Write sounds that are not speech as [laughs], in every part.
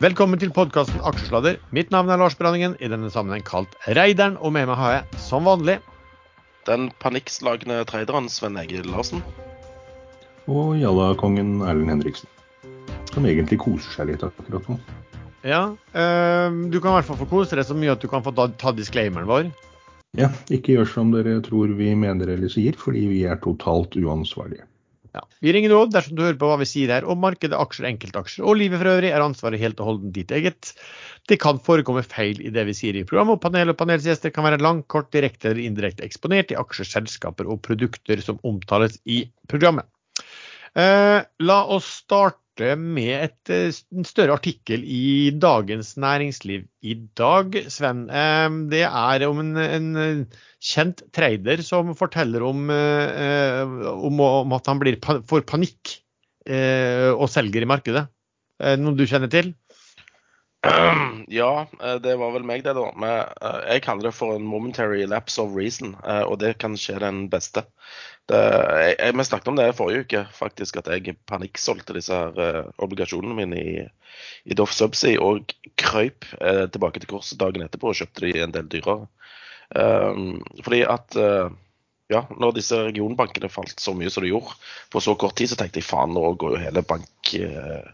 Velkommen til podkasten Aksjesladder. Mitt navn er Lars Branningen, i denne sammenheng kalt Reideren, og med meg har jeg, som vanlig, Den panikkslagne traderen Sven Egil Larsen. Og Jalla-kongen Erlend Henriksen. Som egentlig koser seg litt akkurat nå. ja, øh, du kan i hvert fall få kose deg så mye at du kan få ta, ta disclaimeren vår. Ja, ikke gjør som dere tror vi mener eller sier, fordi vi er totalt uansvarlige. Ja. Vi ringer råd dersom du hører på hva vi sier her om markedet, aksjer, enkeltaksjer og livet for øvrig, er ansvaret helt og holdent ditt eget. Det kan forekomme feil i det vi sier i programmet, og panel og panelsgjester kan være langt, kort, direkte eller indirekte eksponert i aksjer, selskaper og produkter som omtales i programmet. Eh, la oss starte med et, eh, en større artikkel i Dagens Næringsliv i dag, Sven. Eh, det er om en, en eh, kjent trader som forteller om, eh, om, om at han blir, får panikk og selger i markedet. Noe du kjenner til? [clears throat] Ja, det var vel meg det, da. Jeg kaller det for en momentary lapse of reason, og det kan skje den beste. Det, jeg, jeg, vi snakket om det i forrige uke, faktisk, at jeg panikksolgte disse her uh, obligasjonene mine i, i Doff Subsea og krøyp uh, tilbake til kurset dagen etterpå og kjøpte de en del dyrere. Um, fordi at uh, ja, når disse regionbankene falt så mye som de gjorde på så kort tid, så tenkte jeg faen, nå går jo hele bankgreia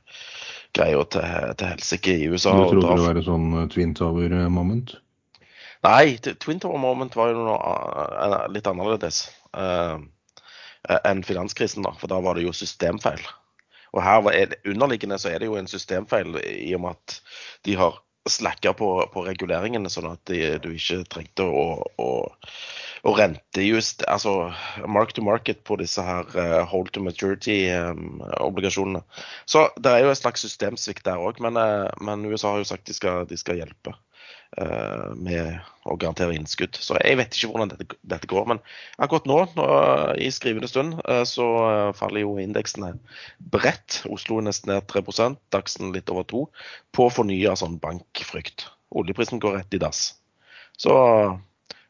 til, til helsike i USA. Du trodde da- det var sånn eh, Twin Tower-moment? Nei, Twin Tower Moment var jo noe litt annerledes uh, enn finanskrisen, da. For da var det jo systemfeil. Og her er det, underliggende så er det jo en systemfeil i og med at de har slakka på, på reguleringene, sånn at de, du ikke trengte å, å, å rentejust Altså mark to market på disse her uh, hold to maturity-obligasjonene. så det er jo en slags systemsvikt der òg, men, uh, men USA har jo sagt de skal, de skal hjelpe eh, med å garantere innskudd. Så jeg vet ikke hvordan dette, dette går. Men akkurat nå, nå i skrivende stund, eh, så eh, faller jo indeksene bredt. Oslo er nesten ned 3 Dagsen litt over 2 på fornya sånn bankfrykt. Oljeprisen går rett i dass. Så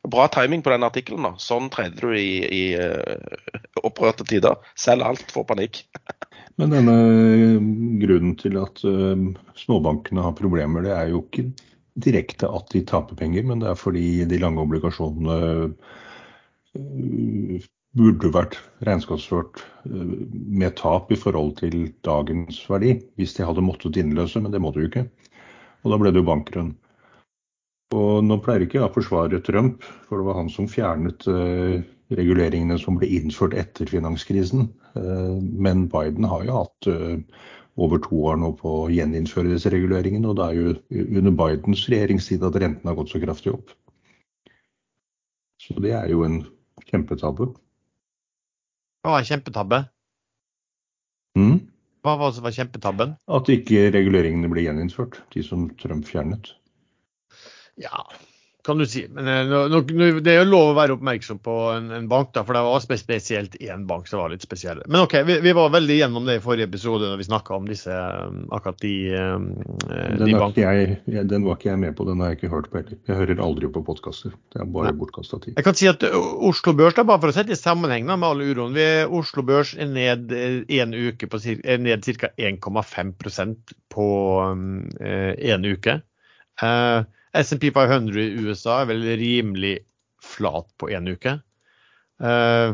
bra timing på den artikkelen. da. Sånn trader du i, i eh, opprørte tider. Selg alt, få panikk. [laughs] Men denne grunnen til at eh, småbankene har problemer, det er jo ikke direkte at de taper penger, men det er fordi de lange obligasjonene eh, burde vært regnskapsført eh, med tap i forhold til dagens verdi, hvis de hadde måttet innløse, men det måtte jo ikke. Og da ble det jo bankrun. Og nå pleier ikke jeg å forsvare Trump, for det var han som fjernet eh, reguleringene som ble innført etter finanskrisen. Men Biden har jo hatt over to år nå på å gjeninnføre disse reguleringene, og det er jo under Bidens regjeringstid at rentene har gått så kraftig opp. Så det er jo en kjempetabbe. Hva var kjempetabbe? Mm? Hva var var kjempetabben? At ikke reguleringene ble gjeninnført, de som Trump fjernet. Ja, kan du si. Men eh, nå, nå, det er jo lov å være oppmerksom på en, en bank, da, for det var spe- spesielt én bank som var litt spesiell. Men OK, vi, vi var veldig gjennom det i forrige episode når vi snakka om disse, eh, akkurat de, eh, de bankene. jeg, den var ikke jeg med på, den har jeg ikke hørt på heller. Jeg hører aldri på podkaster. Det er bare bortkasta tid. Jeg kan si at Oslo Børs, da, bare for å sette i sammenheng da, med all uroen vi, Oslo Børs er ned en uke på, er ned ca. 1,5% på én uke. Eh, SMP 500 i USA er vel rimelig flat på én uke. Eh,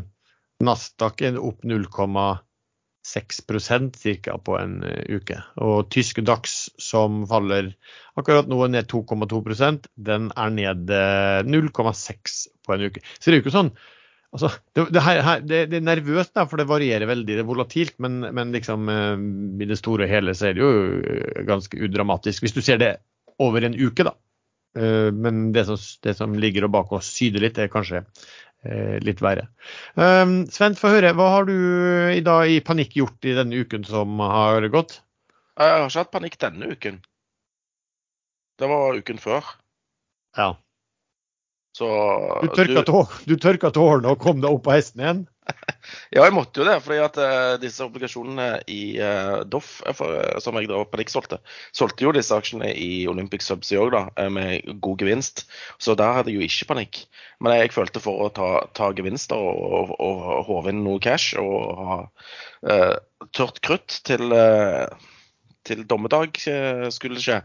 Nasdaq er opp 0,6% ca. på en eh, uke. Og tyske DAX, som faller akkurat nå ned 2,2% den er ned eh, 0,6 på en uke. Så det er jo ikke sånn Altså, det, det, her, det, det er nervøst, da, for det varierer veldig. Det er volatilt, men, men liksom, eh, i det store og hele så er det jo eh, ganske udramatisk. Hvis du ser det over en uke, da. Eh, men det som, det som ligger og bak og syder litt, er kanskje eh, litt verre. Um, Sven, få høre. Hva har du i dag i panikk gjort i denne uken som har gått? Jeg har ikke hatt panikk denne uken. Det var uken før. Ja. Så Du tørka, tårene og kom deg opp på hesten igjen? [laughs] Ja, jeg måtte jo det. fordi at uh, disse obligasjonene i uh, Doff, eh, som jeg da panikksolgte, solgte jo disse aksjene i Olympic Subsea òg, da, med god gevinst. Så der hadde jeg jo ikke panikk. Men jeg følte for å ta, ta gevinster og, og, og håve inn noe cash og ha tørt krutt til, til dommedag skulle skje.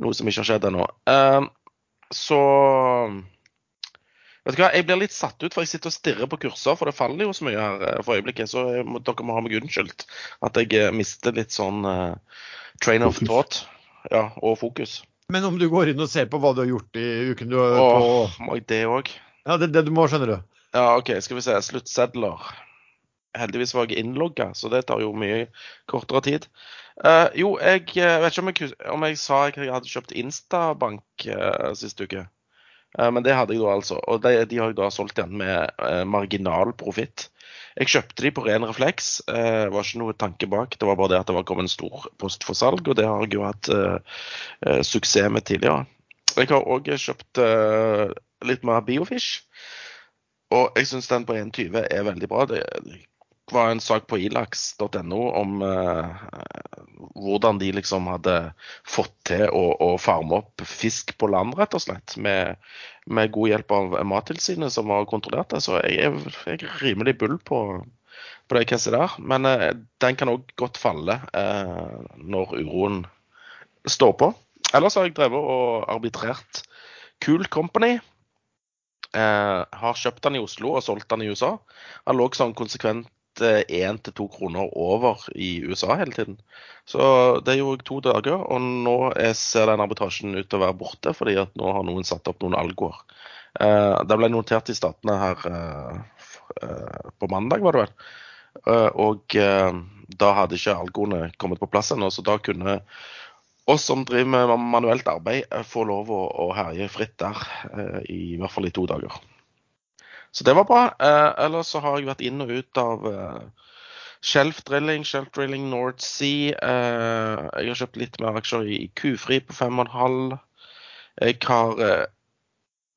Noe som ikke har skjedd ennå. Så Vet du hva, Jeg blir litt satt ut, for jeg sitter og stirrer på kurser, for det faller jo så mye her eh, for øyeblikket. Så jeg må, dere må ha meg unnskyldt at jeg eh, mister litt sånn uh, train of thought ja, og fokus. Men om du går inn og ser på hva du har gjort i uken du har Åh, på må jeg det òg? Ja, det det du må, skjønner du. Ja, OK, skal vi se. Sluttsedler. Heldigvis var jeg innlogga, så det tar jo mye kortere tid. Uh, jo, jeg vet ikke om jeg, om jeg sa jeg hadde kjøpt Instabank uh, sist uke. Eh, men det hadde jeg da altså. Og de, de har jeg da solgt igjen med eh, marginal profitt. Jeg kjøpte de på ren refleks. Eh, var ikke noe tanke bak. Det var bare det at det var kommet en stor post for salg, og det har jeg jo hatt eh, suksess med tidligere. Jeg har òg kjøpt eh, litt mer Biofish. Og jeg syns den på 1,20 er veldig bra. Det var en sak på ilax.no om eh, hvordan de liksom hadde fått til å, å farme opp fisk på land, rett og slett. Med, med god hjelp av Mattilsynet, som har kontrollert det. Så jeg er, jeg er rimelig bull på, på det caset der. Men eh, den kan òg godt falle eh, når uroen står på. Ellers har jeg drevet og arbitrert Cool Company. Eh, har kjøpt den i Oslo og solgt den i USA. Han lå sånn konsekvent én til to kroner over i USA hele tiden. Så det gjorde jeg to dager, og nå er, ser den arbitrasjen ut til å være borte, fordi at nå har noen satt opp noen algoer. Eh, det ble notert i statene her eh, eh, på mandag, var det vel. Eh, og eh, da hadde ikke algoene kommet på plass ennå, så da kunne oss som driver med manuelt arbeid, eh, få lov å, herje fritt der, eh, i hvert fall i to dager. Så det var bra. Eh, ellers så har jeg vært inn og ut av eh, Shelf Drilling, Shelf Drilling North Sea. Eh, jeg har kjøpt litt mer aksjer i Kufri på 5,5. Jeg har eh,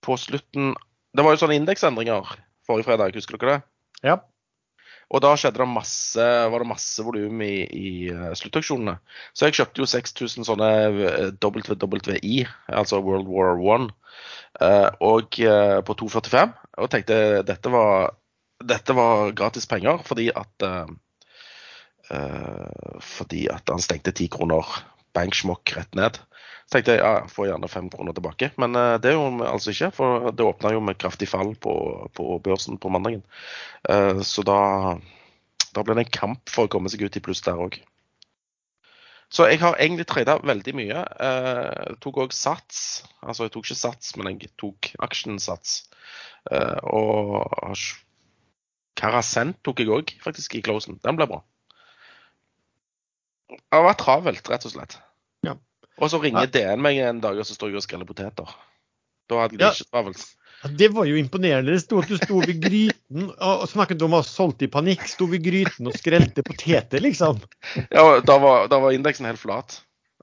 på slutten Det var jo sånne indeksendringer forrige fredag, husker dere det? Ja. Og da skjedde det masse, var det masse volum i, i eh, sluttauksjonene. Så jeg kjøpte jo 6000 sånne eh, WWI, altså World War One, eh, og på 2,45. Og tenkte dette var, dette var gratis penger fordi at Fordi at han stengte 10 kroner banksmokk rett ned. Tenkte jeg ja, får gjerne 5 kroner tilbake. Men eh, det gjorde vi altså ikke, for det åpna jo med kraftig fall på, på børsen på mandagen. Eh, Så da, da ble det en kamp for å komme seg ut i pluss der òg. Så jeg har egentlig trada veldig mye. Eh, Jeg tok òg sats. Altså jeg tok ikke sats, men jeg tok aksjensats. Eh, Og Karasent tok jeg òg, faktisk, i closen. Den ble bra. Det har vært travelt, rett og slett. Og så ringer DN meg en dag, og så står jeg og skreller poteter. Da hadde jeg det Ja. ikke travelt. Ja, Det var jo imponerende. Det sto at du sto ved gryten og snakket om å ha solgt i panikk. Sto ved gryten og skrelte poteter, liksom. Ja, da var, da var indeksen helt flat.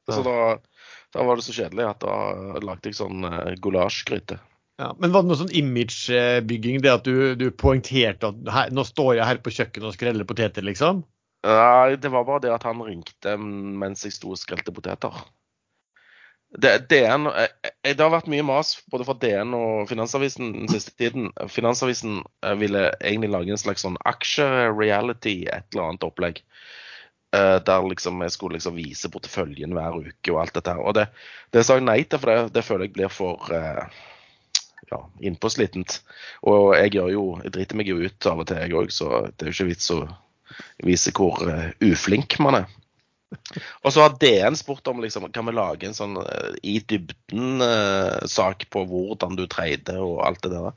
Så Ja. da, da var det så kjedelig at da lagde jeg sånn uh, gulasjgryte. Ja, men var det noe sånn imagebygging, det at du, du poengterte at her, nå står jeg her på kjøkkenet og skreller poteter, liksom? Nei, det var bare det at han ringte mens jeg sto og skrelte poteter. Det, DN, eh, eh, det har vært mye mas både fra DN og Finansavisen den siste tiden. Finansavisen eh, ville egentlig lage en slags sånn aksje-reality, et eller annet opplegg. Der liksom jeg skulle liksom vise porteføljen hver uke og alt dette her. Og det, det sa jeg nei til, for det, det føler jeg blir for ja, innpåslitent. Og jeg gjør jo Jeg driter meg jo ut av og til, jeg òg, så det er jo ikke vits å vise hvor uflink man er. Og så har DN spurt om liksom, kan vi lage en sånn eh, i dybden-sak på hvordan du treide og alt det der.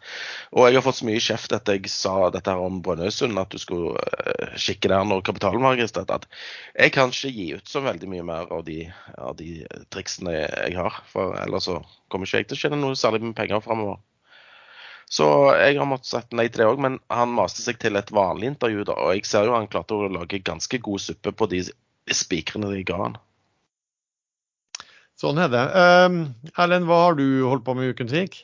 Og jeg har fått så mye kjeft etter jeg sa dette her om Brønnøysund, at du skulle eh, kikke der når kapitalen var registrert, at jeg kan ikke gi ut så veldig mye mer av de, av de triksene jeg har. For ellers så kommer ikke jeg til å tjene noe særlig med penger framover. Så jeg har måttet sagt nei til det òg, men han maste seg til et vanlig intervju, da. Og jeg ser jo han klarte å lage ganske god suppe på de spikrene de ga han. Sånn er det. Um, Erlend, hva har du holdt på med i uken som gikk?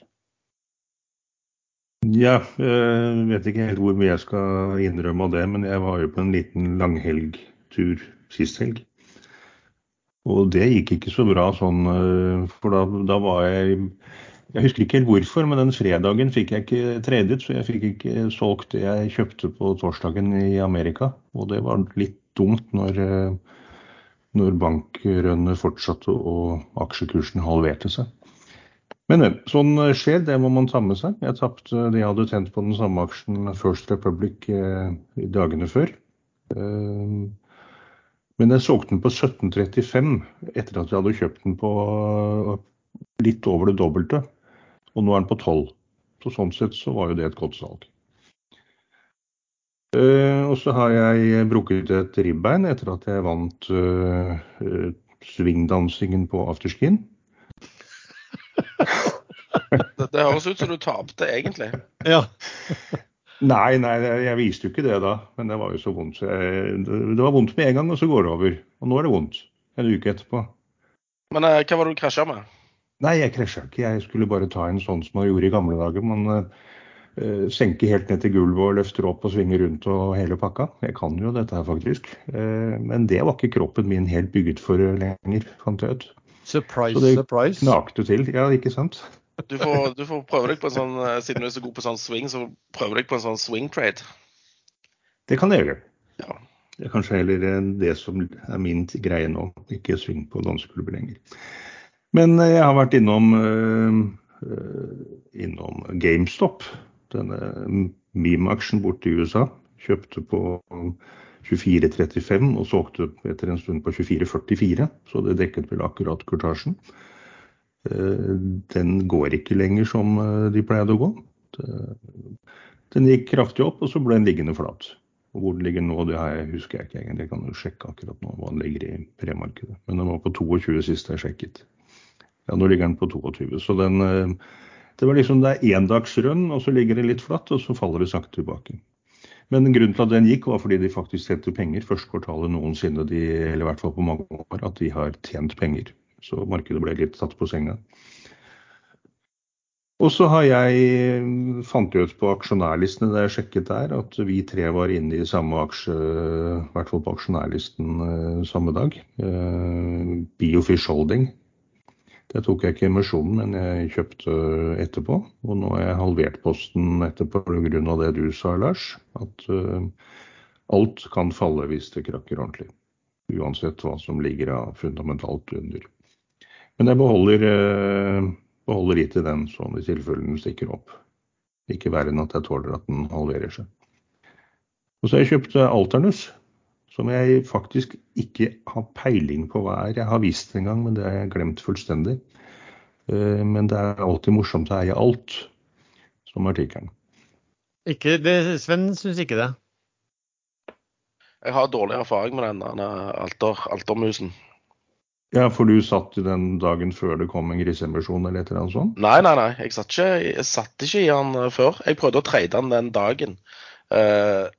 Ja, jeg vet ikke helt hvor mye jeg skal innrømme av det, men jeg var jo på en liten langhelgtur sist helg. Og det gikk ikke så bra sånn, eh, for da, da var jeg Jeg husker ikke helt hvorfor, men den fredagen fikk jeg ikke tradet, så jeg fikk ikke solgt det jeg kjøpte på torsdagen i Amerika. Og det var litt dumt når, eh, når bankrønnet fortsatte og aksjekursen halverte seg. Men, sånn skjer, det må man ta med seg. Jeg tapte det jeg hadde tjent på den samme aksjen First Republic eh, i dagene før. Eh, men jeg solgte den på 1735 etter at jeg hadde kjøpt den på litt over det dobbelte. Og nå er den på 12. Så sånn sett så var jo det et godt salg. Uh, og så har jeg brukket et ribbein etter at jeg vant uh, uh, svingdansingen på afterskin. det, det, høres ut som du tapte, egentlig. [laughs] Ja. nei, nei, jeg viste jo ikke det da. Men det var jo så vondt. Jeg, det var vondt med en gang, og så går det over. Og nå er det vondt. En uke etterpå. Men hva var det du krasja med? Nei, jeg krasja ikke. Jeg skulle bare ta en sånn som man gjorde i gamle dager. men... Eh, senke helt ned til gulvet og løfter opp og svinger rundt og hele pakka. Jeg kan jo dette her, faktisk. Eh, men det var ikke kroppen min helt bygget for lenger, fant jeg ut. Surprise, så det surprise. knakte til. Ja, ikke sant? Du får, du får, prøve deg på en sånn, eh, siden du er så god på sånn swing, så prøve deg på en sånn swing trade. Det kan jeg gjøre. Ja. Det er kanskje heller det som er min greie nå, ikke swing på danseklubber lenger. Men jeg har vært innom, innom GameStop denne Meme-aksjen borte i USA. Kjøpte på 24,35 og solgte etter en stund på 24,44. Så det dekket vel akkurat kurtasjen. Eh, den går ikke lenger som eh, de pleide å gå. Den gikk kraftig opp, og så ble den liggende flat. Og Hvor den ligger nå, det husker jeg ikke egentlig. Jeg kan jo sjekke akkurat nå hva den ligger i premarkedet. Men den var på 22 sist jeg sjekket. Ja, nå ligger den på 22. Så den eh, det var liksom det er endagsrønn, og så ligger det litt flatt, og så faller det sakte tilbake. Men grunnen til at den gikk, var fordi de faktisk tjente penger. Første kvartalet noensinne, de, eller i hvert fall på mange år, at de har tjent penger. Så markedet ble litt tatt på senga. Og så har jeg fant ut på aksjonærlistene da jeg sjekket der, at vi tre var inne i samme aksje, i hvert fall på aksjonærlisten eh, samme dag. Eh, Biofish Holding det tok jeg ikke emisjonen, men jeg kjøpte etterpå. Og nå har jeg halvert posten etterpå pga. det du sa, Lars. At uh, alt kan falle hvis det krakker ordentlig. Uansett hva som ligger av fundamentalt under. Men jeg beholder, uh, beholder i den sånn i tilfelle den stikker opp. Ikke verre enn at jeg tåler at den halverer seg. Og så har jeg kjøpt Alternus som jeg faktisk ikke har peiling på hva er. Jeg har visst det en gang, men det har jeg glemt fullstendig. Eh, men det er alltid morsomt å eie alt, som artikkelen. Ikke det, Sven syns ikke det. Jeg har dårlig erfaring med den alter, altermusen. Ja, For du satt i den dagen før det kom en grisemisjon eller et eller annet sånt? Nei, nei, nei. Jeg satt ikke, jeg satt ikke i den før. Jeg prøvde å trade den den dagen. Uh,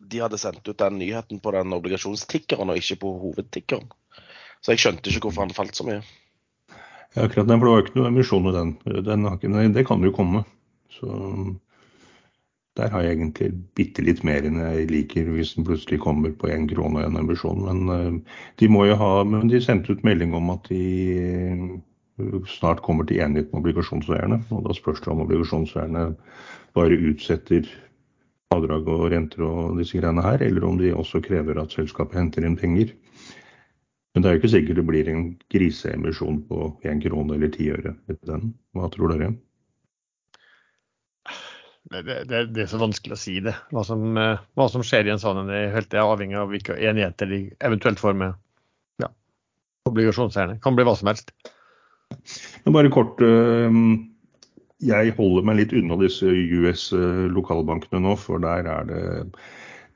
de hadde sendt ut den nyheten på den obligasjonstikkeren og ikke på hovedtikkeren. Så jeg skjønte ikke hvorfor han falt så mye. Ja, akkurat den, for det var ikke noe emisjon i den. den nei, det kan jo komme. Så der har jeg egentlig bitte litt mer enn jeg liker hvis den plutselig kommer på én krone og en emisjon. Men uh, de må jo ha Men de sendte ut melding om at de uh, snart kommer til enighet med obligasjonseierne. Og da spørs det om obligasjonseierne bare utsetter avdrag og renter og disse greiene her, eller om de også krever at selskapet henter inn penger. Men det er jo ikke sikkert det blir en griseemisjon på én krone eller ti øre etter den. Hva tror dere? Det, det, det, er så vanskelig å si det. Hva som, eh, hva som skjer i en sånn en, er avhengig av hvilke enigheter de eventuelt får med ja, obligasjonseierne. Kan bli hva som helst. Bare kort, øh, jeg holder meg litt unna disse US-lokalbankene nå, for der er det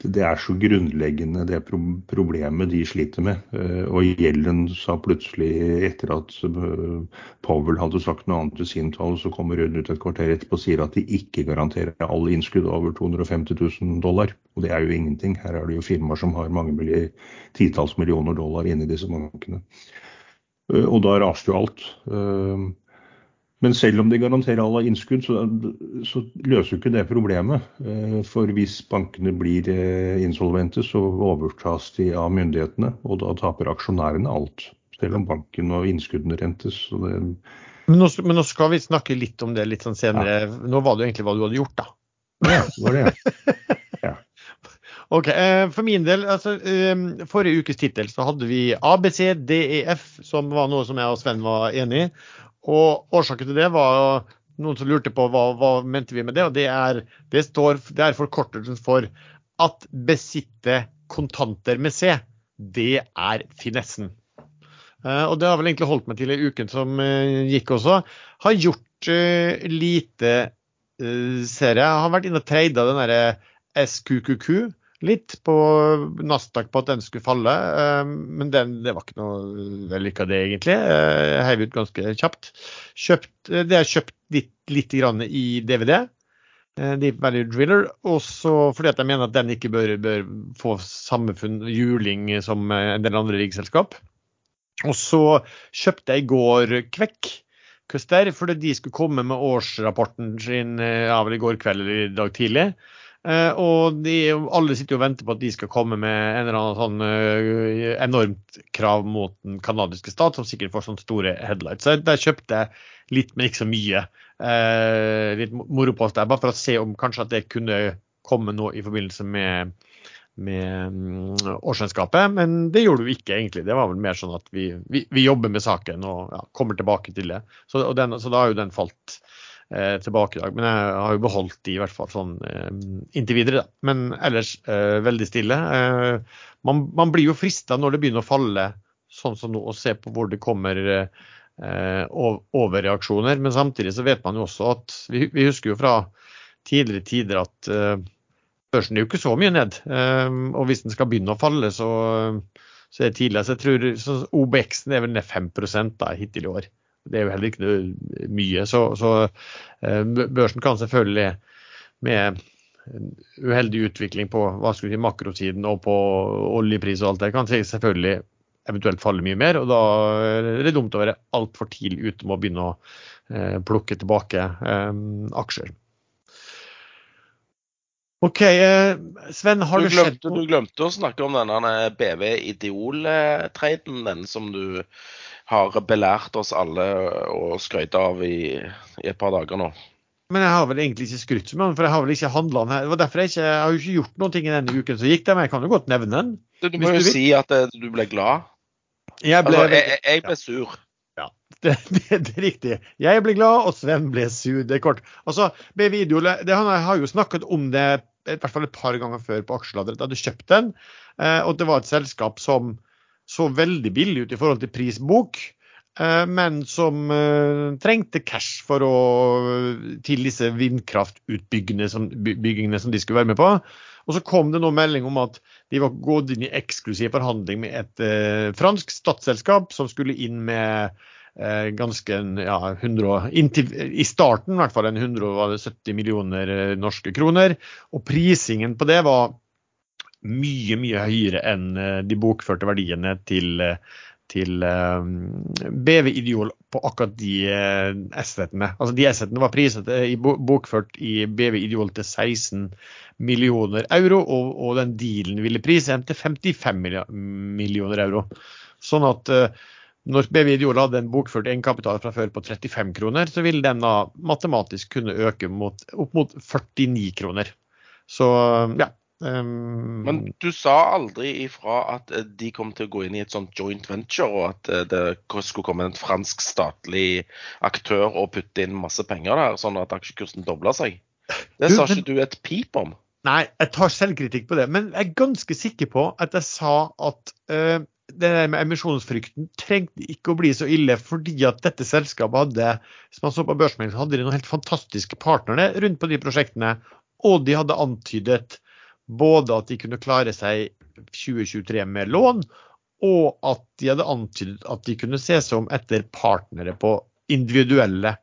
det er så grunnleggende det problemet de sliter med. Eh, og gjelden sa plutselig, etter at eh, Powell hadde sagt noe annet i sin tall, så kommer hun ut et kvarter etterpå og sier at de ikke garanterer alle innskudd over 250 000 dollar. Og det er jo ingenting. Her er det jo firmaer som har mange titalls millioner dollar inni disse bankene. Eh, og da raste jo alt. Men selv om de garanterer alle innskudd, så, så løser jo ikke det problemet. Eh, for hvis bankene blir eh, insolvente, så overtas de av myndighetene, og da taper aksjonærene alt. Selv om banken og innskuddene rentes. Det... Men, nå, men, nå, skal vi snakke litt om det litt sånn senere. Ja. Nå var det jo egentlig hva du hadde gjort, da. Ja, det var det. Ja. [laughs] Ok, eh, For min del, altså forrige ukes tittel så hadde vi ABC, DEF, som var noe som jeg og Sven var enig i. Og årsaken til det var noen som lurte på hva, hva mente vi med det. Og det er, det står, det er forkortelsen for at besitte kontanter med C. Det er finessen. Eh, og det har vel egentlig holdt meg til i uken som eh, gikk også. Har gjort uh, lite uh, ser Jeg har vært inne og treida den derre SQQQ litt på Nasdaq på at den skulle falle. Uh, men den, det var ikke noe vellykka, det egentlig. Uh, Heiv ut ganske kjapt. Kjøpt, det er kjøpt litt, litt i DVD. Deep Value Driller. Også fordi at jeg mener at den ikke bør, bør få samme juling som en del andre riggselskap. Og så kjøpte jeg i går Kvekk Custer, fordi de skulle komme med årsrapporten sin eh, ja, vel i går kveld eller i dag tidlig. Uh, og de, alle sitter og venter på at de skal komme med en eller annen sånn uh, enormt krav mot den canadiske stat, som sikkert får sånne store headlights. Så der kjøpte jeg litt, men ikke så mye. Uh, litt moro på oss der, bare for å se om kanskje at det kunne komme noe i forbindelse med med mm, årsregnskapet, men det gjorde vi ikke egentlig. Det var vel mer sånn at vi, vi, vi jobber med saken og ja, kommer tilbake til det. Så, den, så da har jo den falt eh, tilbake i dag. Men jeg har jo beholdt de i hvert fall sånn eh, inntil videre. Da. Men ellers eh, veldig stille. Man, man, blir jo frista når det begynner å falle sånn som nå, å se på hvor det kommer overreaksjoner. Men samtidig så vet man jo også at vi, vi husker jo fra tidligere tider at børsen er jo ikke så mye ned. Og hvis den skal begynne å falle, så, så er det tidlig. Så jeg tror OBX-en er vel ned 5 da, hittil i år. Det er jo heller ikke noe mye. Så, så uh, børsen kan selvfølgelig med uheldig utvikling på hva si, makrosiden og på oljepris og alt det, kan selvfølgelig eventuelt falle mye mer. Og da er det dumt å være altfor tidlig ute med å begynne å uh, plukke tilbake aksjer. OK, eh, Sven, har du, du noe? Du glemte å snakke om denne BV Ideol-traden, den som du har belært oss alle å skryte av i, i, et par dager nå. Men jeg har vel egentlig ikke skrytt så mye, for jeg har vel ikke handla den her. Det var derfor jeg, ikke, jeg har jo ikke gjort noen ting i denne uken som gikk, der, men jeg kan jo godt nevne den. Du, du må jo si at eh, du ble glad. Jeg ble, altså, jeg, jeg ble sur. Ja, [laughs] det, det, det, er riktig. Jeg ble glad, og Sven ble sur. Det er kort. Altså, med video, det, han har jo snakket om det i hvert fall et par ganger før på aksjeladret, du kjøpte den. Eh, og det var et selskap som så veldig billig ut i forhold til prisbok, eh, men som eh, trengte cash for å, til disse vindkraftutbyggingene som, som de skulle være med på. Og så kom det nå melding om at de var gått inn i eksklusiv forhandling med et eh, fransk statsselskap som skulle inn med Eh, ganske ja, 100, inntil, I starten i hvert fall en 170 millioner eh, norske kroner. Og prisingen på det var mye, mye høyere enn eh, de bokførte verdiene til, til BV Ideol på akkurat de assetene. Altså de assetene var priset bokført i BV Ideol til 16 millioner euro, og, og den dealen ville prise til 55 millioner euro. Sånn at når BV Ideol hadde en bokført egenkapital fra før på 35 kroner, så ville den da matematisk kunne øke mot, opp mot 49 kroner. Så ja. Um, Men du sa aldri ifra at eh, de kom til å gå inn i et sånt joint venture, og at eh, det skulle komme en fransk statlig aktør og putte inn masse penger der, sånn at aksjekursen dobla seg? Det sa ikke du et pip om. Nei, jeg tar selvkritikk på det. Men jeg er ganske sikker på at jeg sa at uh, det der med emisjonsfrykten trengte ikke å bli så ille, fordi at dette selskapet hadde hvis man så på børsmeldingen, hadde de noen helt fantastiske partnere rundt på de prosjektene. Og de hadde antydet både at de kunne klare seg 2023 med lån, og at de hadde antydet at de kunne se seg om etter partnere på individuelle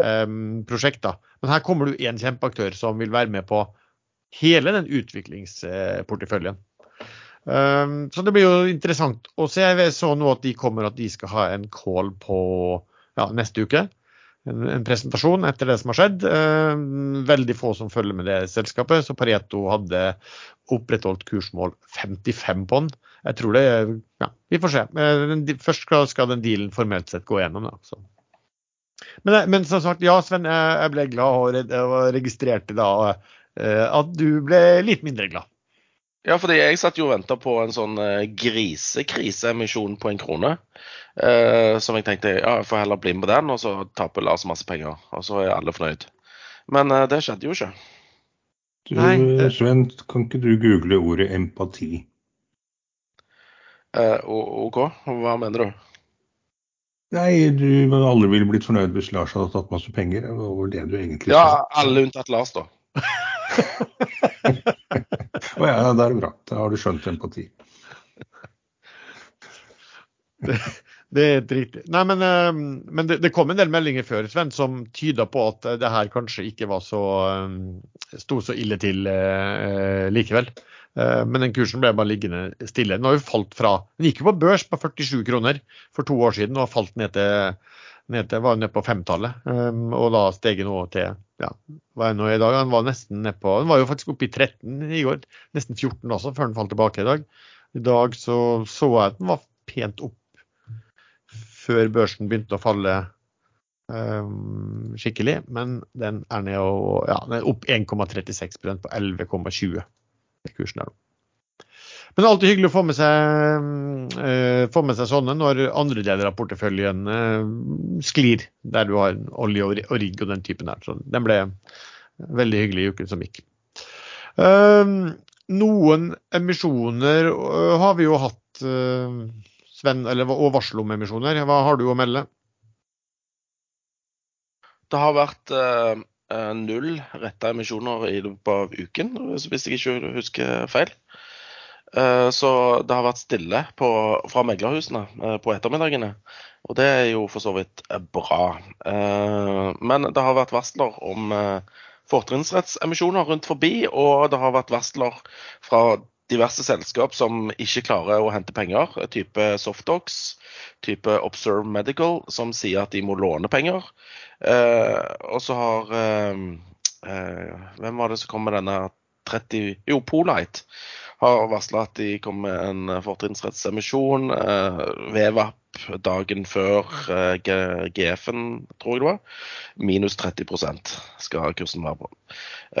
um, prosjekter. Men her kommer du en kjempeaktør som vil være med på hele den utviklingsporteføljen. Um, så det blir jo interessant å se. Jeg så nå at de kommer at de skal ha en call på ja, neste uke. En, en, presentasjon etter det som har skjedd. Um, veldig få som følger med det selskapet. Så Pareto hadde opprettholdt kursmål 55 på den. Jeg tror det Ja, vi får se. Først skal den dealen formelt sett gå gjennom. Da. Men, men, som sagt, ja Sven, jeg ble glad og registrerte da eh, at du ble litt mindre glad. Ja, fordi jeg satt jo og venta på en sånn uh, grisekriseemisjon på en krone. Eh, som jeg tenkte ja, jeg får heller bli med på den, og så taper Lars masse penger. Og så er alle fornøyd. Men eh, det skjedde jo ikke. Du, Nei, det- Sven, kan ikke du google ordet empati? Eh, OK, hva mener du? Nei, du, men alle ville blitt fornøyd hvis Lars hadde tatt masse penger. Det var det du egentlig sa. Ja, alle unntatt Lars, da. [laughs] Å ja, det er bra. Da har du skjønt empati. Det er helt riktig. Nei, men, eh, men det, det kom en del meldinger før Sven, som tyda på at det her kanskje ikke var så eh, sto så ille til eh, likevel. Eh, men den kursen ble bare liggende stille. Den har jo falt fra Den gikk jo på børs på 47 kroner for to år siden og har falt ned til, ned til var nede på femtallet. Um, og da steg den nå til ja, hva er nå i dag? Den var nesten ned på Den var jo faktisk oppe i 13 i går. Nesten 14 også, før den falt tilbake i dag. I dag så så jeg at den var pent opp før børsen begynte å falle um, skikkelig. Men den er ned og, ja, den er opp 1,36% på 11,20 i kursen der nå. Men det er alltid hyggelig å få med seg, uh, få med seg sånne når andre deler av porteføljen uh, sklir, der du har olje og, og rigg og den typen der. Så den ble veldig hyggelig i uken som gikk. Uh, noen emisjoner har vi jo hatt, Sven, eller, og varsel om emisjoner. Hva har du å melde? Det har vært null retta emisjoner i løpet av uken, hvis jeg ikke husker feil. Eh, så det har vært stille på, fra meglerhusene eh, på ettermiddagene. Og det er jo for så vidt eh, bra. Men det har vært varsler om fortrinnsrettsemisjoner rundt forbi, og det har vært varsler fra diverse selskap som ikke klarer å hente penger, type Softox, type Observe Medical, som sier at de må låne penger. Og så har Hvem var det som kom med denne 30 Jo, Polite har varsla at de kommer med en fortrinnsrettsemisjon. Eh, VVAP dagen før eh, GF-en, tror jeg det var. Minus 30% skal kursen være på.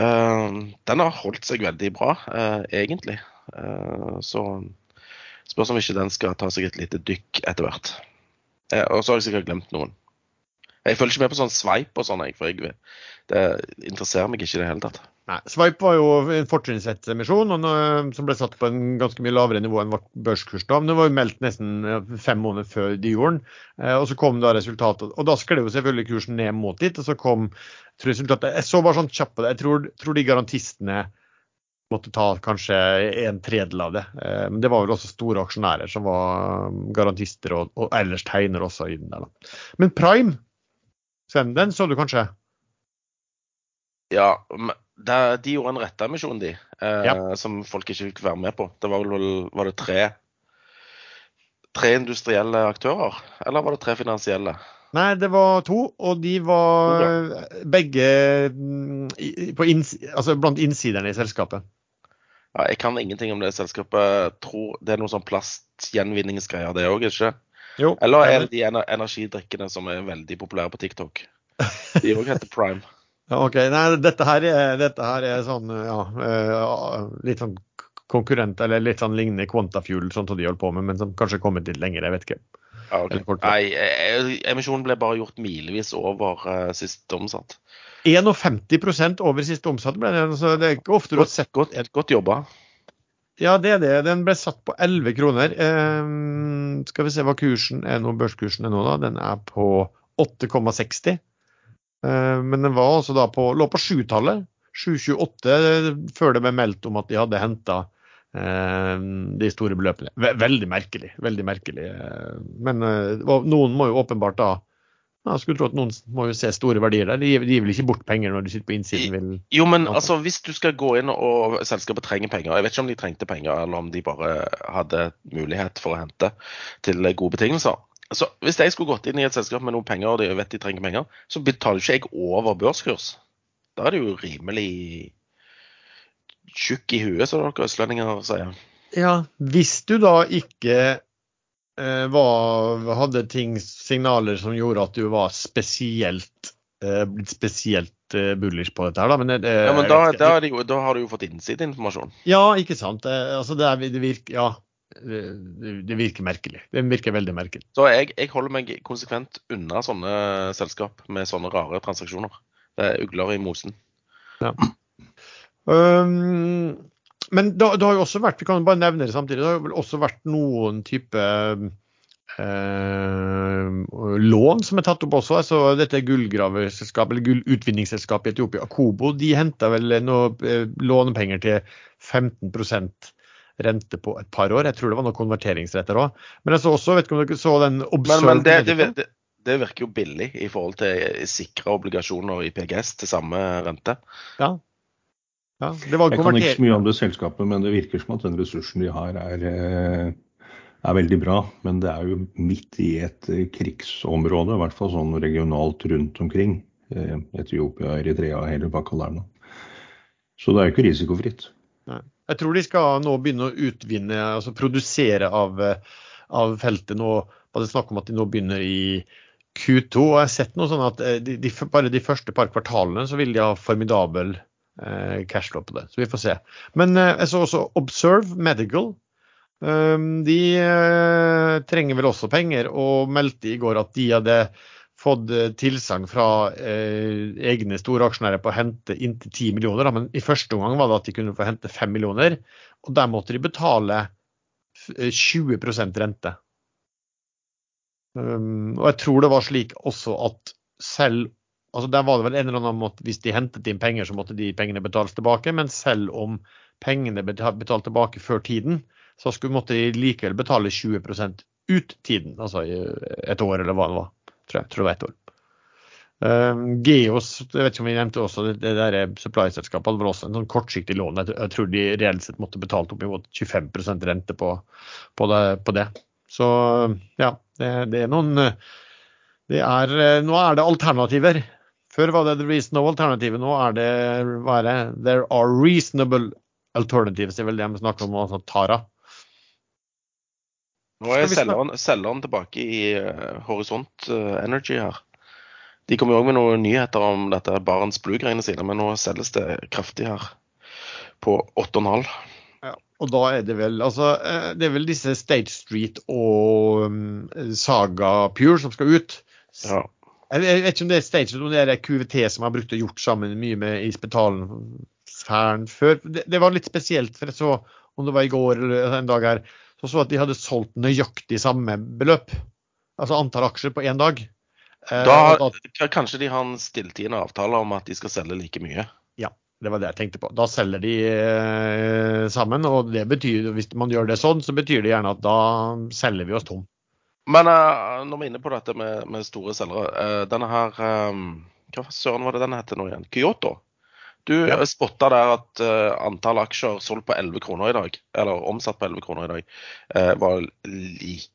Eh, den har holdt seg veldig bra, eh, egentlig. Eh, så spørs om ikke den skal ta seg et lite dykk etter hvert. Eh, og så har jeg sikkert glemt noen. Jeg følger ikke med på sånn sveip og sånn, for jeg, det interesserer meg ikke i det hele tatt. Nei, Swipe var jo en fortrinnsrettsemisjon og som ble satt på en ganske mye lavere nivå enn vårt børskurs da. Men det var jo meldt nesten fem måneder før de gjorde den. Eh, og så kom da resultatet. Og da skled jo selvfølgelig kursen ned mot dit. Og så kom resultatet Jeg så bare sånn kjapt på det. Jeg tror, tror de garantistene måtte ta kanskje en tredel av det. Eh, Men det var vel også store aksjonærer som var garantister og, og ellers tegner også i den der. da. Men Prime, Sven, den så du kanskje? Ja, men de gjorde en retteemisjon, de, eh, Ja. som folk ikke fikk være med på. Det var vel var det tre, tre industrielle aktører, eller var det tre finansielle? Nei, det var to, og de var begge mm, på inns altså blant innsiderne i selskapet. Ja, jeg kan ingenting om det selskapet. Tror det er noe sånn plastgjenvinningsgreier, det òg, ikke Jo, Eller er det de energidrikkene som er veldig populære på TikTok? [laughs] De òg heter Prime. Ja, ok, Nei, dette her er, dette her er sånn, ja, eh, litt sånn konkurrent, eller litt sånn lignende Quantafuel, sånn som de holder på med, men som kanskje er kommet litt lenger, jeg vet ikke. Ja, okay. Nei, eh, emisjonen ble bare gjort milevis over uh, sist omsatt. 51% over siste omsatt ble det, så det er ikke ofte du har Godt, sett godt, godt jobba. Ja, det er det. Den ble satt på 11 kroner. Eh, skal vi se hva kursen er nå, børskursen er nå, da. Den er på 8,60. Eh, men den var altså da på, lå på sjutallet. 7,28 før det ble meldt om at de hadde henta eh, de store beløpene. Veldig merkelig. Veldig merkelig. eh, Men eh, noen må jo åpenbart da Jeg skulle tro at noen må jo se store verdier der. De gir, vel ikke bort penger når de sitter på innsiden? Vil. Jo, men altså, hvis du skal gå inn og selskapet trenger penger Jeg vet ikke om de trengte penger, eller om de bare hadde mulighet for å hente til gode betingelser. Så Hvis jeg skulle gått inn i et selskap med noen penger, og de vet de trenger penger, så betaler ikke jeg over børskurs. Da er det jo rimelig tjukk i huet, som dere østlendinger sier. Ja, hvis du da ikke eh, var, hadde ting, signaler som gjorde at du var spesielt, eh, blitt spesielt eh, bullish på dette her, da. Men, det, Ja, men da, da, jo, da har du jo fått innsideinformasjon. Ja, ikke sant. Eh, Altså, det, er, det virker Ja. Det, det virker merkelig. Det virker veldig merkelig. Så jeg, jeg holder meg konsekvent unna sånne selskap med sånne rare transaksjoner. Det er ugler i mosen. Um, men det, det har jo også vært, vi kan bare nevne det samtidig, det har jo også vært noen type eh, lån som er tatt opp også. altså Dette gullgraverselskapet, eller gullutvinningsselskapet i Etiopia, Akobo, de henta vel noe eh, lånepenger til 15 rente på et par år. Jeg tror det var noen konverteringsretter òg. Men jeg så også, vet ikke om dere så den Men, Observe men det, det, det, det virker jo billig i forhold til sikre obligasjoner i PGS til samme rente. Ja. ja. Det var Jeg kan ikke så mye om det selskapet, men det virker som at den ressursen de har er, eh, er veldig bra. Men det er jo midt i et eh, krigsområde, i hvert fall sånn regionalt rundt omkring. Eh, Etiopia, Eritrea, hele nå. Så det er jo ikke risikofritt. Jeg tror de skal nå begynne å utvinne, altså produsere av, eh, av feltet nå. Var det snakk om at de nå begynner i Q2. og Jeg har sett noe sånn at eh, de, de, bare de første par kvartalene så vil de ha formidabel eh, cashflow på det. Så vi får se. Men eh, jeg så også Observe Medical. Um, de eh, trenger vel også penger, og meldte i går at de hadde fått eh, tilsagn fra eh, egne store aksjonærer på å hente inntil 10 millioner. Da. Men i første omgang var det at de kunne få hente 5 millioner, og der måtte de betale f- eh, 20 rente. Um, og jeg tror det var slik også at selv altså Der var det vel en eller annen måte hvis de hentet inn penger, så måtte de pengene betales tilbake. Men selv om pengene betalt tilbake før tiden, så skulle, måtte de likevel betale 20 ut tiden. Altså i et år, eller hva det var. Tror jeg, tror det var ett år. Um, Geos, jeg vet ikke om vi nevnte også det, det der supply-selskapet, hadde vel også en sånn kortsiktig lån. Jeg, jeg tror de reelt sett måtte betalt opp mot 25 rente på, på, det, på det. Så ja, det, det er noen det er, Nå er det alternativer. Før var det the reasonable alternative, nå er det hva er det? There are reasonable alternatives. Det er vel det de snakker om, altså Tara. Nå er selgeren, tilbake i uh, Horisont uh, Energy her. De kommer jo òg med noen nyheter om dette Barents Blue-greiene sine, men nå selges det kraftig her. På 8,5. Ja, og da er det vel altså, eh, Det er vel disse State Street og um, Saga Pure som skal ut. Ja. Jeg jeg vet ikke om det er State Street, om det er QVT som har brukt og gjort sammen mye med Ispetalen færen før. Det, det var litt spesielt, for jeg så om det var i går eller en dag her, så så at de hadde solgt nøyaktig samme beløp. Altså antall aksjer på én dag. Eh, Da, kanskje de har en stilltiende avtale om at de skal selge like mye. Ja, Det var det jeg tenkte på. Da selger de eh, sammen, og det betyr, hvis man gjør det sånn, så betyr det gjerne at da selger vi oss tom. Men eh, når vi er inne på dette med, med store selgere eh, Denne her eh, Hva søren var det den heter nå igjen? Kyoto. Du Ja. ja. spotta der at uh, antall aksjer solgt på 11 kroner i dag, eller omsatt på 11 kroner i dag, uh, var like,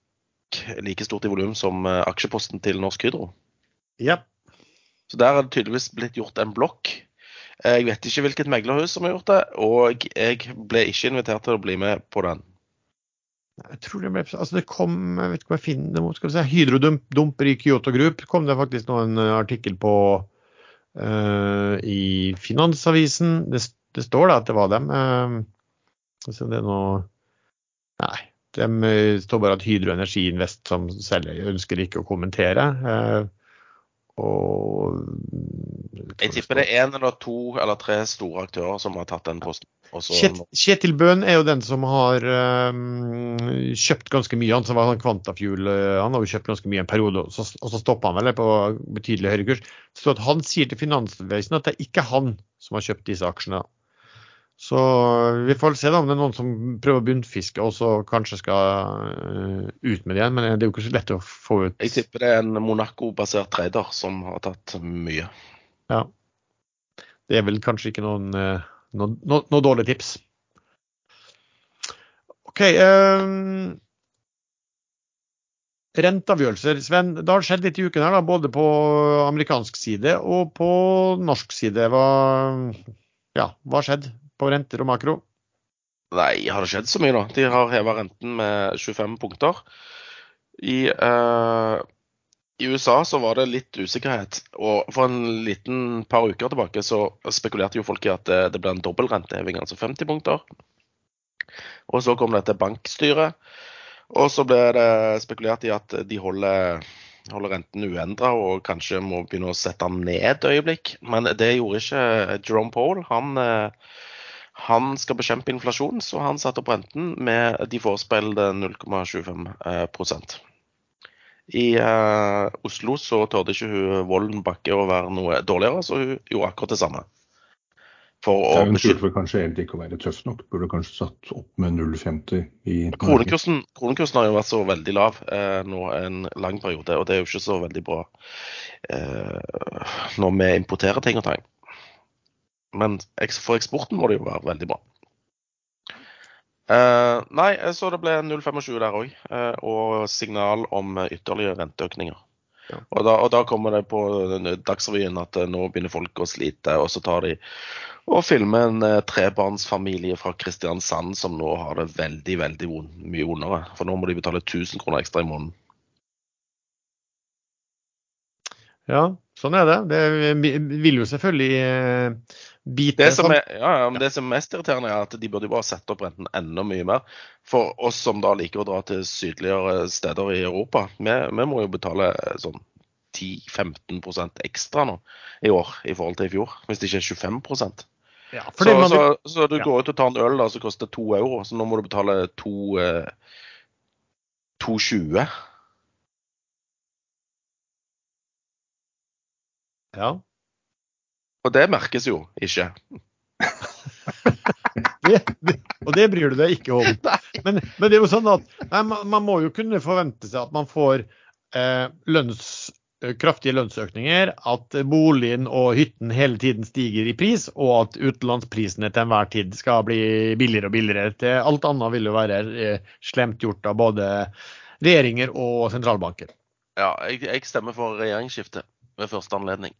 like stort i volum som uh, aksjeposten til Norsk Hydro. Ja. Så der er det tydeligvis blitt gjort en blokk. Eh, Jeg vet ikke hvilket meglerhus som har gjort det, og jeg ble ikke invitert til å bli med på den. Jeg tror det ble altså det kom jeg vet ikke hva jeg finner, det mot, skal vi se, Hydrodumper i Kyoto Group kom det faktisk nå en eh, artikkel på eh, i Finansavisen. Det, det står da at det var dem. Uh, så det er noe Nei. De eh, står bare at Hydro Energi Invest som selger ønsker ikke å kommentere. Uh, og Jeg tipper det er en eller to eller tre store aktører som har tatt den posten. Kjet, Kjetil Bøhn er jo den som har um, kjøpt ganske mye. Han som var sånn Quantafuel, øh, han har jo kjøpt ganske mye en periode, og så, og så stoppa han vel på betydelig høyere kurs. Så han sier til Finansvesenet at det er ikke han som har kjøpt disse aksjene. Så vi får se da om det er noen som prøver å bunnfiske og så kanskje skal øh, ut med det igjen. Men det er jo ikke så lett å få ut. Jeg tipper det er en Monaco-basert trader som har tatt mye. Ja. Det er vel kanskje ikke noen, eh, noe, noe, noe dårlig tips. OK. Um, renteavgjørelser. Sven, det har skjedd litt i uken her, da, både på amerikansk side og på norsk side. Hva, ja, har skjedd på renter og makro? Nei, har det skjedd så mye, da? De har heva renten med 25 punkter. I, eh, I USA så var det litt usikkerhet. Og for en liten par uker tilbake så spekulerte jo folk i at det, det ble en dobbeltrenteheving, altså 50 punkter. Og så kom det til bankstyret. Og så ble det spekulert i at de holder, holder renten uendra og kanskje må begynne å sette den ned et øyeblikk. Men det gjorde ikke Jerome Powell. Han, han skal bekjempe inflasjon, så han satte opp renten med de forespeilede 0,25 i uh, Oslo så torde ikke hun Volden Bakke å være noe dårligere, så hun gjorde akkurat det samme. For å hun burde kanskje egentlig ikke å være tøff nok. Burde kanskje satt opp med 0,50 i kronekursen, kronekursen, har jo vært så veldig lav eh, nå en lang periode, og det er jo ikke så veldig bra eh, når vi importerer ting og tang. Men for eksporten må det jo være veldig bra. Uh, nei, så det ble 0,25 der òg, uh, eh, og signal om ytterligere renteøkninger. Ja. Og, da, og, da, kommer det på Dagsrevyen at uh, nå begynner folk å slite, og så tar de og filmer en trebarnsfamilie fra Kristiansand som nå har det veldig, veldig mye vondere. For nå må de betale 1000 kroner ekstra i måneden. Ja, sånn er det. Det vil jo selvfølgelig bite. Det som, er, ja, ja, men det som er mest irriterende, er at de burde bare sette opp renten enda mye mer. For oss som da liker å dra til sydligere steder i Europa, vi, vi må jo betale sånn 10-15% ekstra nå i år i forhold til i fjor. Hvis det ikke er 25 ja, så, man, så, så, du ja. går ut og tar en øl da, som koster to euro, så nå må du betale 2,20. eh, 2,20. Ja. Og det merkes jo ikke. [laughs] det, det, og det bryr du deg ikke om. Men, men det er jo sånn at nei, man, man, må jo kunne forvente seg at man får eh, lønns, eh, kraftige lønnsøkninger, at boligen og hytten hele tiden stiger i pris, og at utenlandsprisene til enhver tid skal bli billigere og billigere. Til alt annet vil jo være eh, slemt gjort av både regjeringer og sentralbanker. Ja, jeg, jeg stemmer for regjeringsskifte ved første anledning.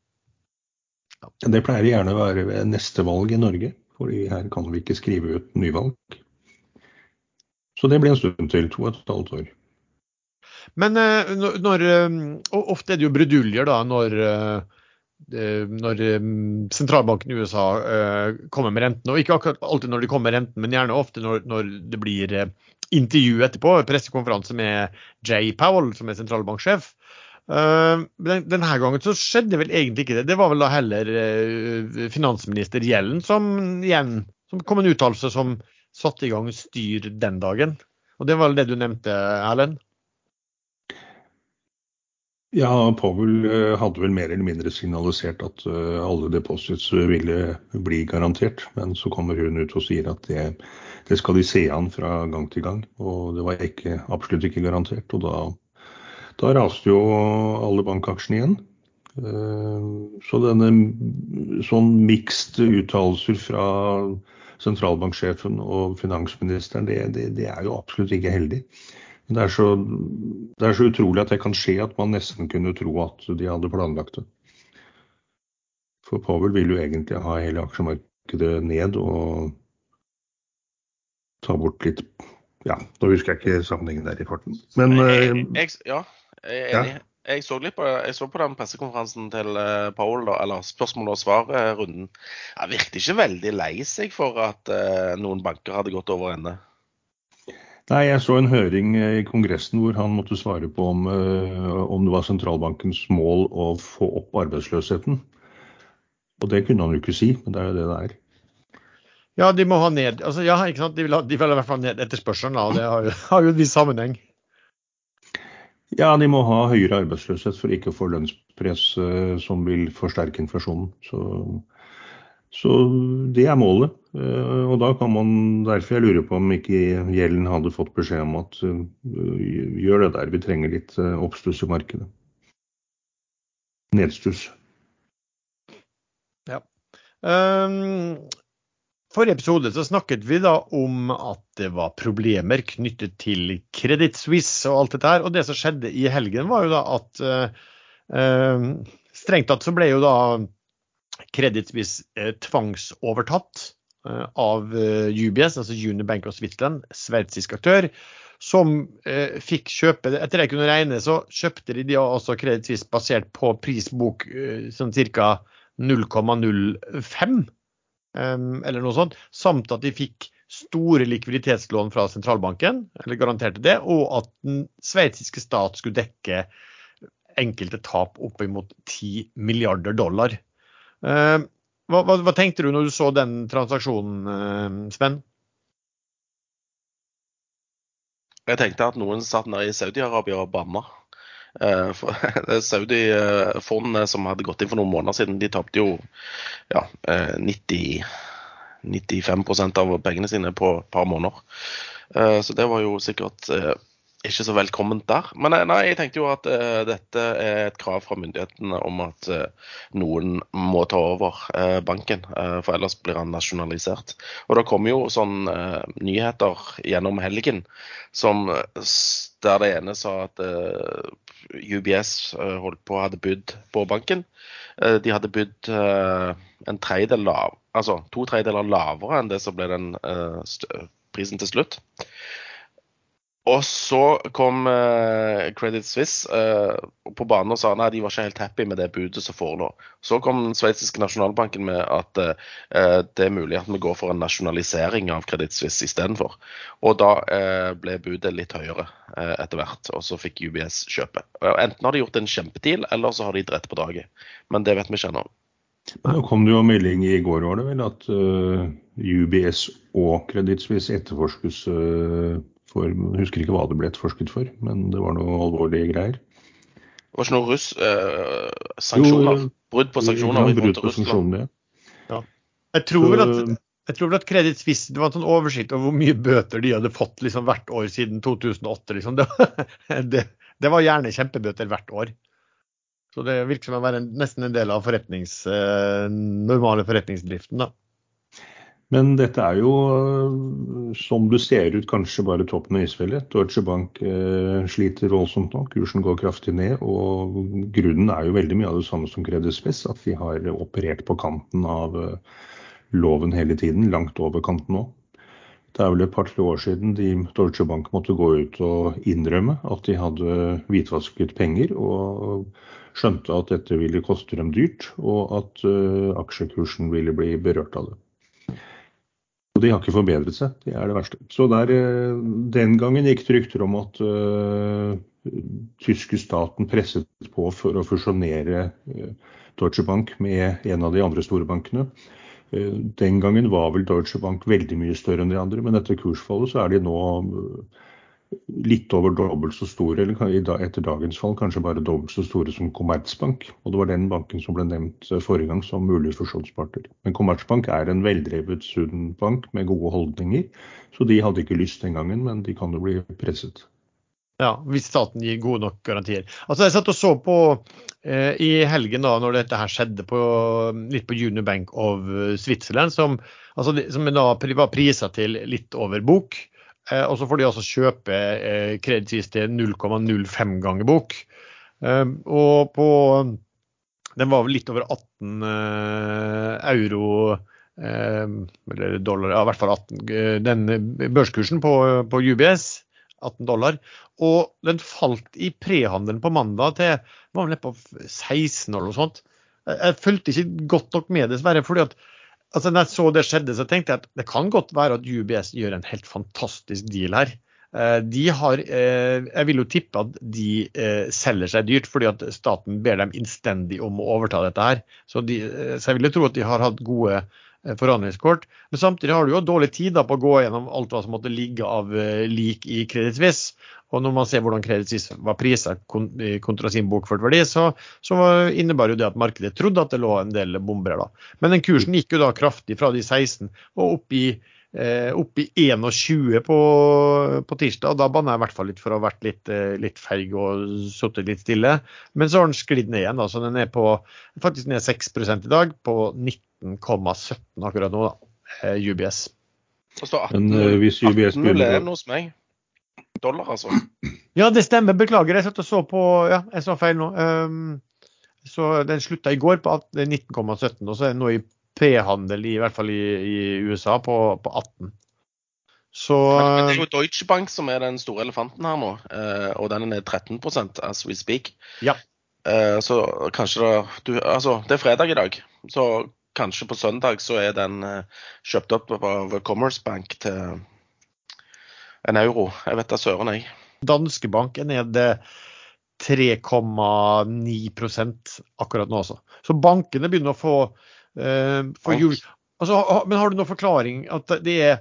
Det pleier gjerne å være ved neste valg i Norge, fordi her kan vi ikke skrive ut nyvalg. Så det blir en stund til. To og et halvt år. Men eh, når, eh, ofte er det jo bruduljer da, når, eh, når sentralbanken i USA kommer med renten. Og ikke akkurat alltid når de kommer med renten, men gjerne ofte når, når det blir intervju etterpå, pressekonferanse med Jay Powell, som er sentralbanksjef. Uh, denne gangen så skjedde vel egentlig ikke det. Det var vel da heller uh, finansminister Gjellen som igjen som kom en uttalelse som satte i gang styr den dagen. Og det var vel det du nevnte, Erlend? Ja, Powell uh, hadde vel mer eller mindre signalisert at alle deposits ville bli garantert. Men så kommer hun ut og sier at det, det skal de se an fra gang til gang. Og det var ikke, absolutt ikke garantert. Og da da raste jo alle bankaksjene igjen. Eh, så denne sånn mixed uttalelser fra sentralbanksjefen og finansministeren, det, det, det, er jo absolutt ikke heldig. Det er, så, det er så utrolig at det kan skje at man nesten kunne tro at de hadde planlagt det. For Powell vil jo egentlig ha hele aksjemarkedet ned og ta bort litt Ja, nå husker jeg ikke sammenhengen der i farten. Men jeg, jeg, ja, jeg er enig. Ja. Jeg så, på, jeg så på den pressekonferansen til uh, Paul, da, eller spørsmål og svar-runden. Han virket ikke veldig lei seg for at uh, noen banker hadde gått over ende. Nei, jeg så en høring i Kongressen hvor han måtte svare på om, uh, om det var sentralbankens mål å få opp arbeidsløsheten. Og det kunne han jo ikke si, men det er jo det det er. Ja, de må ha ned altså, ja, ikke sant? De vil, ha, de vil i hvert fall ned etterspørselen, og det har jo, [laughs] har jo en viss sammenheng. Ja, de må ha høyere arbeidsløshet for ikke å få lønnspress uh, som vil forsterke inflasjonen. Så, så det er målet. Uh, og da kan man derfor jeg lurer på om ikke gjelden hadde fått beskjed om at uh, gjør det der, vi trenger litt oppstuss i markedet. Nedstuss. Ja. Um, forrige episode så snakket vi da om at det var problemer knyttet til Credit Suisse og alt dette her. Og det som skjedde i helgen, var jo da at eh, strengt tatt så ble jo da Credit Suisse eh, tvangsovertatt eh, av eh, UBS, altså Unibank Bank of Switzerland, sveitsisk aktør, som eh, fikk kjøpe Etter det jeg kunne regne, så kjøpte de, de også Credit Suisse basert på prisbok eh, sånn ca. 0,05, eller noe sånt, samt at de fikk store likviditetslån fra sentralbanken, eller garanterte det, og at den sveitsiske stat skulle dekke enkelte tap oppimot 10 milliarder dollar. Hva, hva, hva, tenkte du når du så den transaksjonen, Sven? Jeg tenkte at noen satt nede i Saudi-Arabia og banna. Uh, [laughs] Saudi-fondene som hadde gått inn for noen måneder siden, de tapte jo ja, 90 95% av pengene sine på et par måneder. Så det var jo sikkert ikke så velkomment der. Men eh, nei, jeg tenkte jo at uh, dette er et krav fra myndighetene om at uh, noen må ta over uh, banken, for ellers blir han nasjonalisert. Og det kommer jo sånn nyheter gjennom helgen som, der det ene sa at UBS holdt på hadde bydd på banken. de hadde bydd en tredjedel lav, altså to tredjedeler lavere enn det som ble den prisen til slutt. Og så kom uh, Credit Suisse uh, på banen og sa nei, de var ikke helt happy med det budet som forelå. Så kom den sveitsiske nasjonalbanken med at uh, det er mulig at vi går for en nasjonalisering av Credit Suisse istedenfor. Og da ble budet litt høyere etter hvert, og så fikk UBS kjøpe. Enten har de gjort en kjempedeal, eller så har de dritt på draget. Men det vet vi ikke ennå. Nå kom det jo melding i går var det vel, at UBS og Credit Suisse etterforskes for Jeg husker ikke hva det ble etterforsket for, men det var noe alvorlige greier. Det var ikke noe russ... Eh, sanksjoner? Jo, brudd på sanksjoner? Ja, brudd på sanksjoner, ja. Jeg tror vel at jeg tror vel at Credit Suisse det var en sånn oversikt over hvor mye bøter de hadde fått liksom, hvert år siden 2008. Liksom. [laughs] Det, det, det, var gjerne kjempebøter hvert år. Så det virker som å være en, nesten en del av forretnings, eh, normale forretningsdriften. da. Men dette er jo, som du ser ut, kanskje bare toppen av isfjellet. Deutsche Bank eh, sliter voldsomt nå, kursen går kraftig ned. Og grunnen er jo veldig mye av det samme som Credit Suisse, at de har operert på kanten av eh, loven hele tiden, langt over kanten nå. Det er vel et par-tre år siden de, Deutsche Bank måtte gå ut og innrømme at de hadde hvitvasket penger, og skjønte at dette ville koste dem dyrt, og at uh, aksjekursen ville bli berørt av det. De har ikke forbedret seg, det er det verste. Så der, eh, Den gangen gikk det rykter om at uh, tyske staten presset på for å fusjonere uh, Deutsche Bank med en av de andre store bankene. Uh, den gangen var vel Deutsche Bank veldig mye større enn de andre, men etter kursfallet så er de nå litt over dobbelt så store, eller etter dagens fall kanskje bare dobbelt så store som Commerzbank. Og det var den banken som ble nevnt eh, forrige gang som mulig fusjonspartner. Men Commerzbank er en veldrevet sunn bank med gode holdninger, så de hadde ikke lyst den gangen, men de kan jo bli presset. Ja, hvis staten gir gode nok garantier. Altså Jeg satt og så på eh, i helgen da når dette her skjedde, på, litt på Junior Bank of Switzerland, som, altså, som da var prisa til litt over bok. Eh, og så får de altså kjøpe eh, kreditis til 0,05 ganger bok. Eh, og på Den var vel litt over 18 euro eller dollar, ja i hvert fall 18, den børskursen på, på UBS. 18 dollar. Og den falt i prehandelen på mandag til var vel på 16 eller noe sånt. Jeg fulgte ikke godt nok med, dessverre. fordi at altså når jeg så det skjedde, så tenkte jeg at det kan godt være at UBS gjør en helt fantastisk deal her. Eh, de har, eh, jeg vil jo tippe at de eh, selger seg dyrt, fordi at staten ber dem innstendig om å overta dette her. Så, de, så jeg vil jo tro at de har hatt gode forhandlingskort. Men samtidig har du jo dårlig tid på å gå gjennom alt hva som måtte ligge av lik i Credit. Og når man ser hvordan Credit Suisse var prisa kontra sin bokført verdi, så, så innebar jo det at markedet trodde at det lå en del bomber da. Men den kursen gikk jo da kraftig fra de 16 og opp i, eh, opp i 21 på, på, tirsdag. og Da banna jeg i hvert fall litt for å ha vært litt, eh, litt feig og sittet litt stille. Men så har den sklidd ned igjen. da, så Den er på, faktisk ned 6 i dag, på 19,17 akkurat nå, da, eh, UBS. Men uh, hvis UBS begynner hos meg dollar, altså. Ja, det stemmer. Beklager, jeg satt og så på Ja, jeg sa feil nå. Um, så den slutta i går på 19,17, og så er den nå i p-handel, i hvert fall i, i USA, på, på 18. Så Men det er jo Deutsche Bank som er den store elefanten her nå, eh, og den er ned 13% as we speak. Ja. Eh, Så kanskje det du, Altså, det er fredag i dag, så kanskje på søndag så er den eh, kjøpt opp av Commerce Bank til en euro. Jeg vet da søren, jeg. Danske Bank er nede 3,9% akkurat nå også. Så bankene begynner å få, eh, få jul... Altså, men har du noen forklaring at det er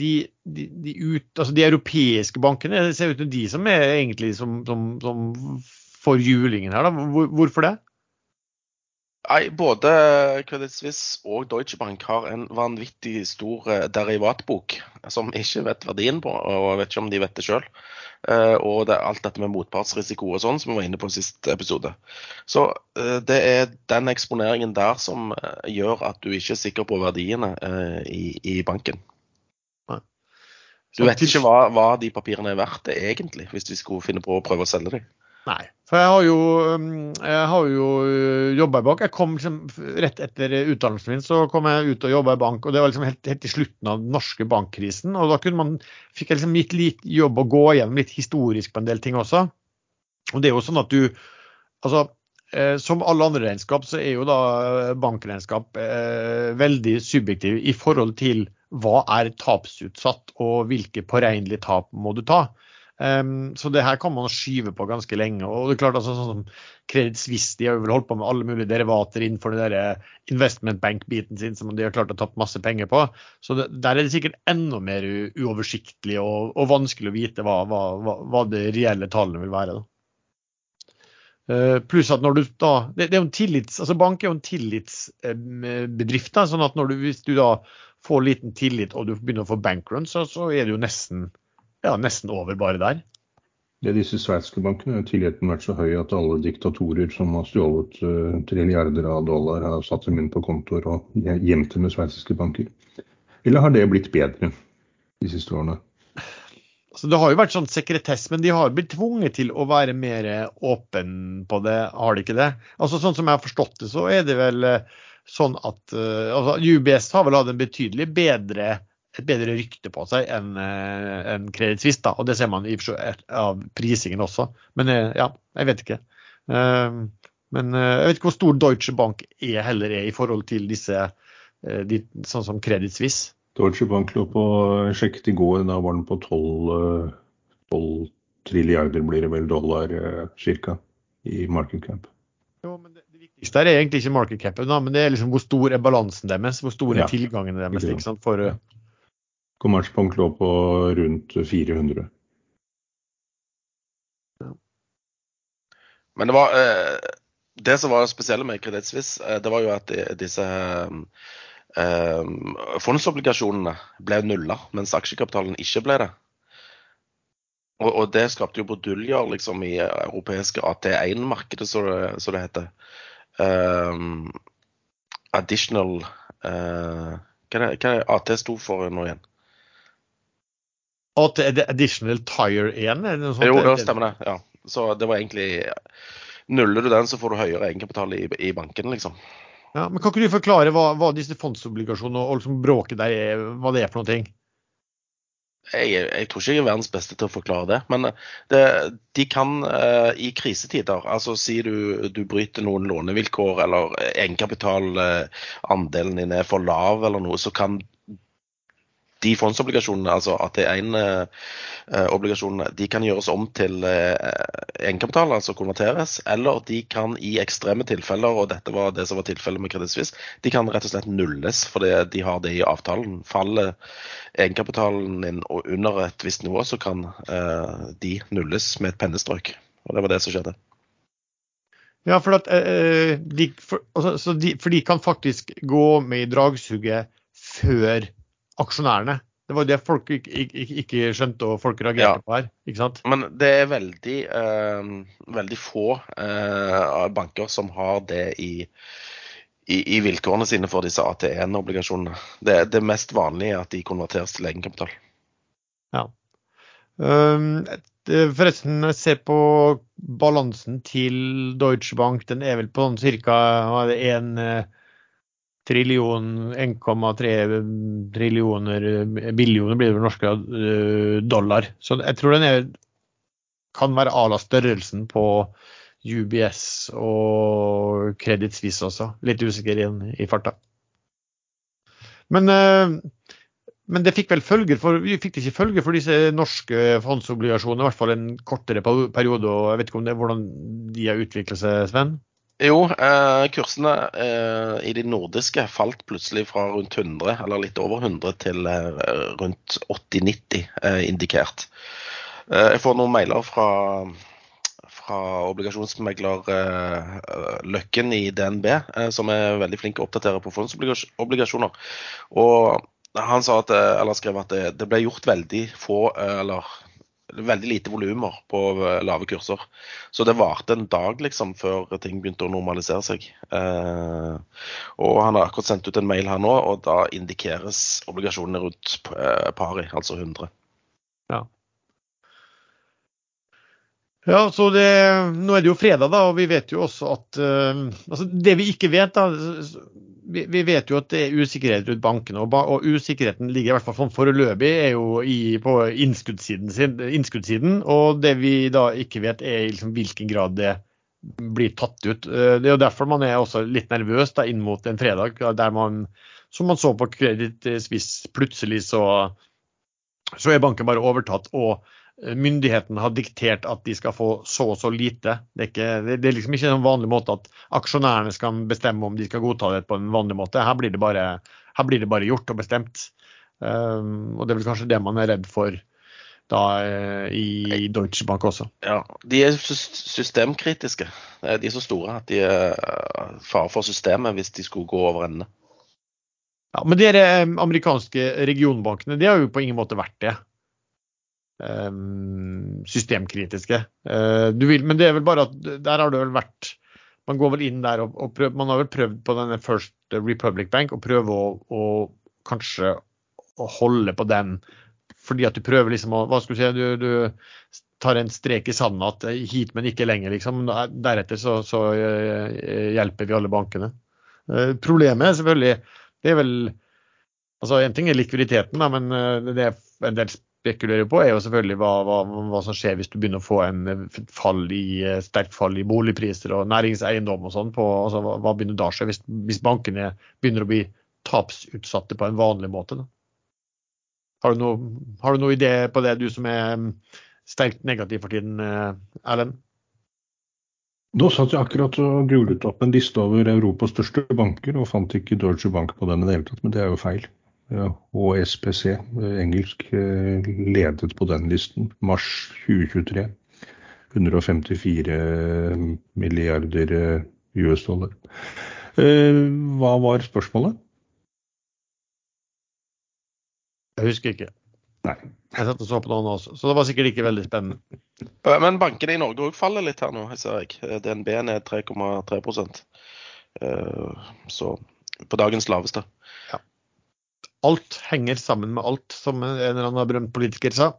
de, de, de, ut, altså de europeiske bankene, det ser ut som de som er egentlig som, som, som får julingen her, da. Hvor, hvorfor det? Nei, både Credit Suisse og Deutsche Bank har en vanvittig stor eh, derivatbok som ikke vet verdien på, og vet ikke om de vet det sjøl. Og det er alt dette med motpartsrisiko og sånn som vi var inne på i siste episode. Så eh, det er den eksponeringen der som eh, gjør at du ikke er sikker på verdiene eh, i, i banken. Du vet ikke hva, hva de papirene er verdt egentlig, hvis vi skulle finne på å prøve å selge dem. Nei. For jeg har jo, um, jeg jo jobba i bank. Jeg kom liksom Rett etter utdannelsen min så kom jeg ut og jobba i bank. og Det var liksom helt, helt i slutten av den norske bankkrisen. og Da man, fikk jeg liksom litt, litt jobb å gå gjennom litt historisk på en del ting også. Og det er jo sånn at du altså eh, Som alle andre regnskap så er jo da bankregnskap eh, veldig subjektiv i forhold til hva er tapsutsatt og hvilke påregnelige tap må du ta. Um, så det her kan man skyve på ganske lenge. og det er klart altså, sånn som Credit Suisse de har jo vel holdt på med alle mulige derivater innenfor den der investment bank-biten sin som de har klart å tapt masse penger på. Så det, der er det sikkert enda mer uoversiktlig og, og vanskelig å vite hva, hva, hva, hva de reelle tallene vil være. Da. Uh, pluss at når du da det, det er jo en tillits, altså Bank er jo en tillitsbedrift. da, sånn at du, hvis du da får liten tillit og du begynner å få bankrun, så, så er det jo nesten, ja, nesten over bare der. Det disse sveitsiske bankene har tilliten vært så høy at alle diktatorer som har stjålet eh, trilliarder av dollar, har satt dem inn på kontoer og gjemt dem med sveitsiske banker. Eller har det blitt bedre de siste årene? Så Det har jo vært sånn sekretess, men de har blitt tvunget til å være mer åpen på det, har de ikke det? Altså Sånn som jeg har forstått det, så er det vel eh, sånn at eh, altså, UBS har vel hatt en betydelig bedre, et bedre rykte på seg enn uh, en Credit Og det ser man i av prisingen også. Men eh, ja, jeg vet ikke. Eh, men eh, jeg vet ikke hvor stor Deutsche Bank er heller er i forhold til disse, eh, de, sånn som Credit Deutsche Bank lå på sjekket i går, da var den på 12, eh, 12 trilliarder blir det vel dollar ca. cirka i market cap. Jo, men det, det viktigste er egentlig ikke market capen, men det er liksom hvor stor er balansen deres, hvor stor er Ja. tilgangen deres. Ikke sant? For, Ja. Lå på rundt 400. Men det var eh, Det som var spesielle med Credit Suisse, eh, det var jo at disse eh, fondsobligasjonene ble nulla, mens aksjekapitalen ikke ble det. Og, og det skapte jo bruduljer liksom, i europeiske AT1-markedet, som det, det heter. Um, additional eh, Hva er hva AT sto for nå igjen? At det er additional tire igjen? Er det noe sånt? Jo, det stemmer det. ja. Så det var egentlig Nuller du den, så får du høyere egenkapital i, i banken, liksom. Ja, men Kan ikke du forklare hva, hva disse fondsobligasjonene og liksom bråket der er, hva det er for noe? ting? Jeg, jeg tror ikke jeg er verdens beste til å forklare det. Men det, de kan uh, i krisetider, altså si du, du bryter noen lånevilkår eller egenkapitalandelen din er for lav eller noe, så kan de fondsobligasjonene, altså AT1-obligasjonene, de kan gjøres om til eh, egenkapital, altså konverteres. Eller de kan i ekstreme tilfeller, og dette var det som var tilfellet med Credit de kan rett og slett nulles fordi de har det i avtalen. Faller egenkapitalen og under et visst nivå, så kan eh, de nulles med et pennestrøk. Og det var det som skjedde. Ja, for, at, eh, de, for, altså, så de, for de kan faktisk gå med i dragsuget før aksjonærene. Det var det folk ikke, ikke, ikke skjønte og folk reagerte Ja. på her. ikke sant? Men det er veldig, eh, veldig få eh, banker som har det i, i, i vilkårene sine for disse AT1-obligasjonene. Det, det mest vanlige er at de konverteres til egenkapital. Um, forresten, ser på balansen til Deutsche Bank, den er vel på sånn ca. en trillion, 1,3 trillioner billioner blir det vel norske eh, dollar. Så jeg tror den er, kan være à la størrelsen på UBS og Credit Suisse også. Litt usikker igjen i farta. Men, eh, men det fikk vel følger for, vi fikk ikke følger for disse norske fondsobligasjonene, i hvert fall en kortere periode. og Jeg vet ikke om det, hvordan de har utviklet seg, Sven? Jo, eh, kursene eh, i de nordiske falt plutselig fra rundt 100, eller litt over 100, til eh, rundt 80-90 eh, indikert. Eh, jeg får noen mailer fra, fra obligasjonsmegler eh, Løkken i DNB, som er veldig flink til å oppdatere på fondsobligasjoner. Og han sa at, eller skrev at det, det ble gjort veldig få, eller veldig lite volumer på eh, lave kurser. Så det varte en dag liksom før ting begynte å normalisere seg. Eh, og han har akkurat sendt ut en mail her nå, og da indikeres obligasjonene rundt eh, pari, altså 100. Ja. Ja, så det, Nå er det jo fredag, da, og vi vet jo også at uh, altså Det vi ikke vet, da vi, vi, vet jo at det er usikkerhet rundt bankene. Og, og usikkerheten ligger i hvert fall sånn foreløpig er jo i, på innskuddssiden, innskuddssiden. Og det vi da ikke vet, er liksom hvilken grad det blir tatt ut. Uh, det er jo derfor man er også litt nervøs da, inn mot en fredag, der man, som man så på Credit Suisse, plutselig så, så er banken bare overtatt. og myndighetene har diktert at de skal få så og så lite. Det er, ikke, det er liksom ikke en vanlig måte at aksjonærene skal bestemme om de skal godta det på en vanlig måte. Her blir det bare, blir det bare gjort og bestemt. Um, og det er vel kanskje det man er redd for da i, i Deutsche Bank også. Ja, De er systemkritiske. De er så store at de er fare for systemet hvis de skulle gå over ende. Ja, Men de amerikanske regionbankene de har jo på ingen måte vært det. Ehm, systemkritiske. Eh, vil, men det er vel bare at der har det vel vært Man går vel inn der og, og prøver, Man har vel prøvd på denne First Republic Bank å prøve å, å kanskje å holde på den fordi at du prøver liksom å Hva skal du si? Du, du tar en strek i sanden at eh, hit, men ikke lenger, liksom. Deretter så, så eh, hjelper vi alle bankene. Problemet er selvfølgelig Det er vel Altså, En ting er likviditeten, da, men det er en del spekulerer på, er jo selvfølgelig hva, hva, hva, som skjer hvis du begynner å få en fall i, sterkt fall i boligpriser og næringseiendom og sånn. Altså, hva, hva, begynner da å skje hvis, hvis, bankene begynner å bli tapsutsatte på en vanlig måte? Da? Har du, noe, har du noe idé på det, du som er mm, sterkt negativ for tiden, eh, Erlend? Nå satt jeg akkurat og googlet opp en liste over Europas største banker, og fant ikke Deutsche Bank på den i det hele tatt, men det er jo feil og SPC, engelsk, eh, ledet på den listen. Mars 2023. 154 milliarder eh, US-dollar. Eh, hva var spørsmålet? Jeg husker ikke. Nei. Jeg satt og så på noen også, så det var sikkert ikke veldig spennende. Men bankene i Norge òg faller litt her nå, ser jeg. DNB er ned 3,3% Så på dagens laveste. Ja alt henger sammen med alt, som en eller annen berømt politiker sa.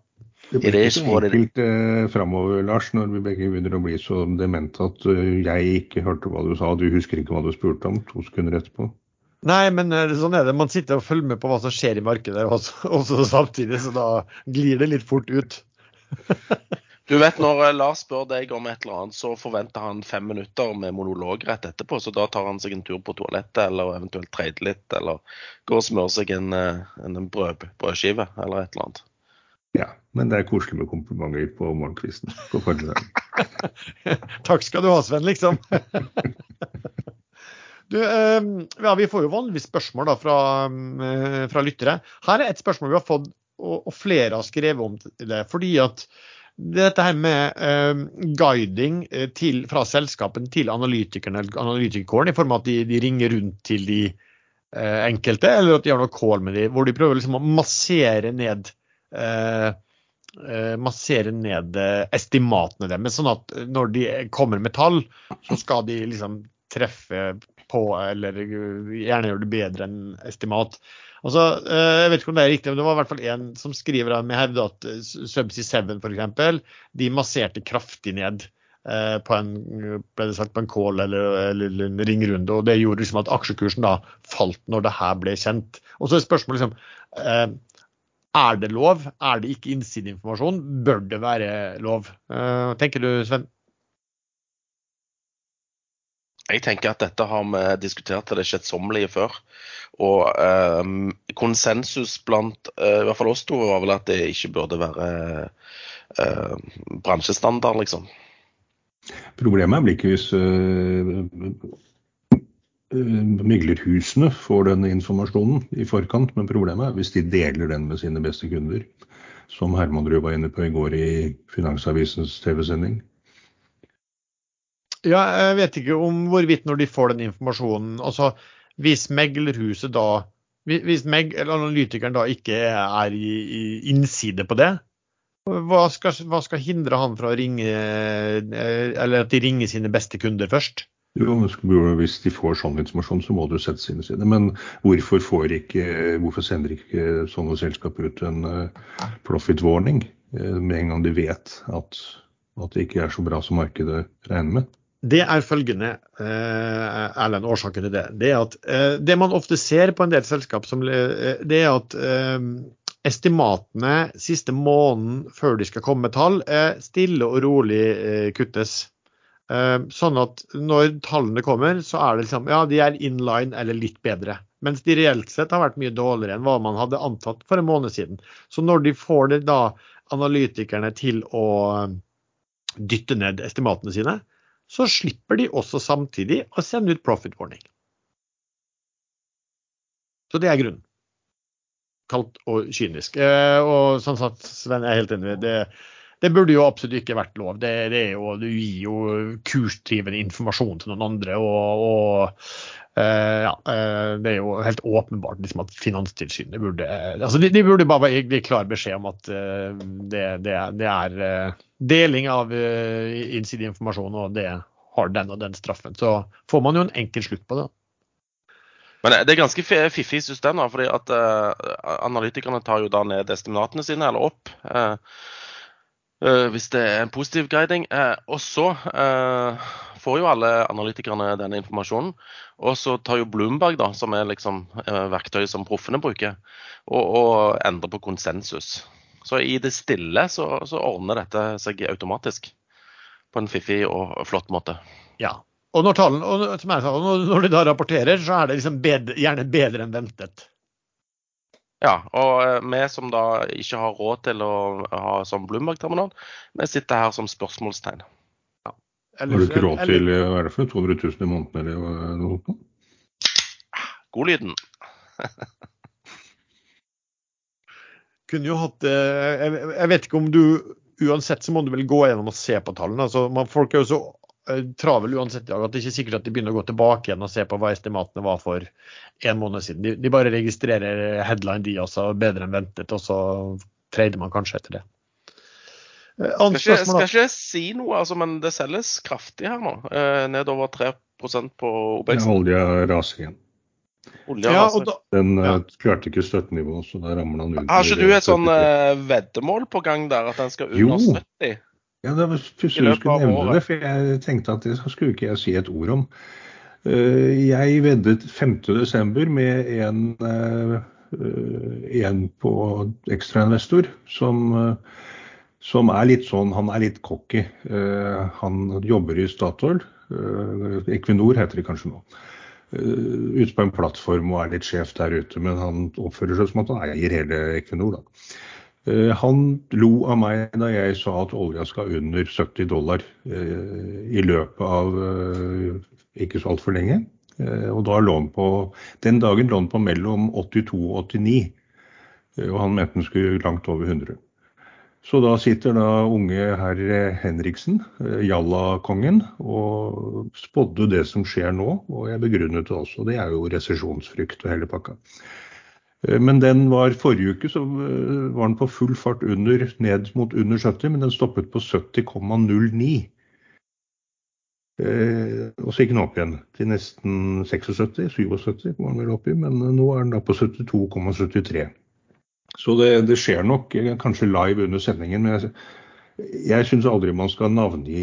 Det blir ikke så enkelt eh, framover, Lars, når vi begge begynner å bli så demente at uh, jeg ikke hørte hva du sa, og du husker ikke hva du spurte om to sekunder etterpå. Nei, men eh, sånn er det. Man sitter og følger med på hva som skjer i markedet også, [laughs] også samtidig, så da glir det litt fort ut. [laughs] Du vet når eh, Lars spør deg om et eller annet, så forventer han fem minutter med monolog rett etterpå. Så da tar han seg en tur på toalettet, eller eventuelt trader litt, eller går og smører seg en, eh, en brød, brødskive, eller et eller annet. Ja, men det er koselig med komplimenter på morgenkvisten på formiddagen. [laughs] Takk skal du ha, Sven, liksom. [laughs] du, eh, ja, vi får jo vanligvis spørsmål da, fra, eh, fra lyttere. Her er et spørsmål vi har fått, og, og flere har skrevet om det. fordi at dette her med uh, guiding eh, til, fra selskapene til analytikerne, analytikerkåren, i form av at de, de, ringer rundt til de uh, enkelte, eller at de har noe call med dem, hvor de prøver liksom å massere ned uh, massere ned estimatene deres, sånn at når de kommer med tall, så skal de liksom treffe på, eller gjerne gjøre det bedre enn estimat. Altså, jeg vet ikke om det er riktig, men det var i hvert fall en som skriver hevde at eh, Subsea 7 f.eks. de masserte kraftig ned eh, på en, ble det sagt, på en call eller, eller en ringrunde. og Det gjorde liksom at aksjekursen da falt når det her ble kjent. Og så er spørsmålet liksom, er det lov? Er det ikke innsideinformasjon? Bør det være lov? Hva tenker du, Sven? Jeg tenker at dette har vi diskutert til det kjedsommelige før. Og um, konsensus blant uh, i hvert fall oss to var vel at det ikke burde være uh, bransjestandard, liksom. Problemet blir ikke hvis uh, myglerhusene får den informasjonen i forkant, men problemet er hvis de deler den med sine beste kunder. Som Herman Ruud var inne på i går i Finansavisens TV-sending. Ja, jeg vet ikke om hvorvidt når de får den informasjonen altså Hvis meglerhuset da Hvis meg, eller analytikeren da ikke er i, i innside på det, hva skal, hva skal, hindre han fra å ringe Eller at de ringer sine beste kunder først? Jo, Hvis de får sånn informasjon, så må du sette sine side. Men hvorfor, får ikke, hvorfor sender ikke sånne selskaper ut en uh, profit warning uh, med en gang de vet at, at det ikke er så bra som markedet regner med? Det er følgende, eh, Erlend, årsaken til det. Det er at eh, det man ofte ser på en del selskap, som, eh, det er at estimatene siste måneden før de skal komme med tall, stille og rolig kuttes. Sånn at når tallene kommer, så er det liksom ja, de er in line eller litt bedre. Mens de reelt sett har vært mye dårligere enn hva man hadde antatt for en måned siden. Så når de får det da analytikerne til å dytte ned estimatene sine, så slipper de også samtidig å sende ut profit warning. Så det er grunnen. Kaldt og kynisk. Eh, og sånn sett, Sven, jeg er helt enig. Det, det burde jo absolutt ikke vært lov. Det, det, jo, du gir jo kursdrivende informasjon til noen andre. og, og Uh, ja, uh, Det er jo helt åpenbart liksom, at Finanstilsynet burde altså de, de burde bare gi klar beskjed om at uh, det, det, det, er deling av innsideinformasjon, og det har den og den straffen. Så får man jo en enkel slutt på det. Men det er ganske fiffig system, da, fordi at analytikerne tar jo da ned estimatene sine, eller opp. Hvis det er en positiv guiding. og så får jo alle analytikerne denne informasjonen. Og så tar jo Bloomberg, da, som er liksom eh, verktøyet som proffene bruker, og, og, endrer på konsensus. Så i det stille så, så, ordner dette seg automatisk. På en fiffig og flott måte. Ja. Og når, talen, og, sa, når de da rapporterer, så er det liksom bedre, gjerne bedre enn ventet. Ja, og eh, vi som da ikke har råd til å ha sånn Bloomberg-terminal, vi sitter her som spørsmålstegn. Eller, har du ikke råd til hva er det for 200 000 i måneden eller noe sånt? Godlyden. [laughs] Kunne jo hatt eh, Jeg vet ikke om du Uansett så må du vel gå gjennom og se på tallene. altså man, Folk er jo så travel uansett i dag at det er ikke er sikkert at de begynner å gå tilbake igjen og se på hva estimatene var for en måned siden. De, de bare registrerer headline de også, bedre enn ventet, og så trader man kanskje etter det. Eh, skal ikke, skal ikke si noe, altså, men det selges kraftig her nå. Eh, nedover 3 på OBX. Ja, olja raser igjen. Olja ja, raser. Da, den ja. uh, klarte ikke støttenivået, så da ramler den under. Har ikke du et sånn veddemål på gang der, at den skal under jo. 70? Ja, det var pussig du skulle nevne det, for jeg tenkte at det skulle ikke jeg si et ord om. Uh, jeg veddet 5.12. med en, en på ekstrainvestor som som er litt sånn Han er litt cocky. Han jobber i Statoil. Equinor heter det kanskje nå. Ute på en plattform og er litt sjef der ute, men han oppfører seg som at han eier hele Equinor. da. Han lo av meg da jeg sa at olja skal under 70 dollar i løpet av ikke så altfor lenge. Og da lå han på Den dagen lå han på mellom 82 og 89. Og han mente den skulle langt over 100. Så da sitter da unge herr Henriksen, Jalla-kongen, og spådde det som skjer nå. Og jeg begrunnet det også. Det er jo resesjonsfrykt og hele pakka. Eh, men den var forrige uke så eh, var den på full fart under, ned mot under 70, men den stoppet på 70,09. Eh, og så gikk den opp igjen til nesten 76, 77 var den vel oppi, men nå er den da på 72,73. Så det, det, skjer nok kanskje live under sendingen. Men jeg, Jeg syns aldri man skal navngi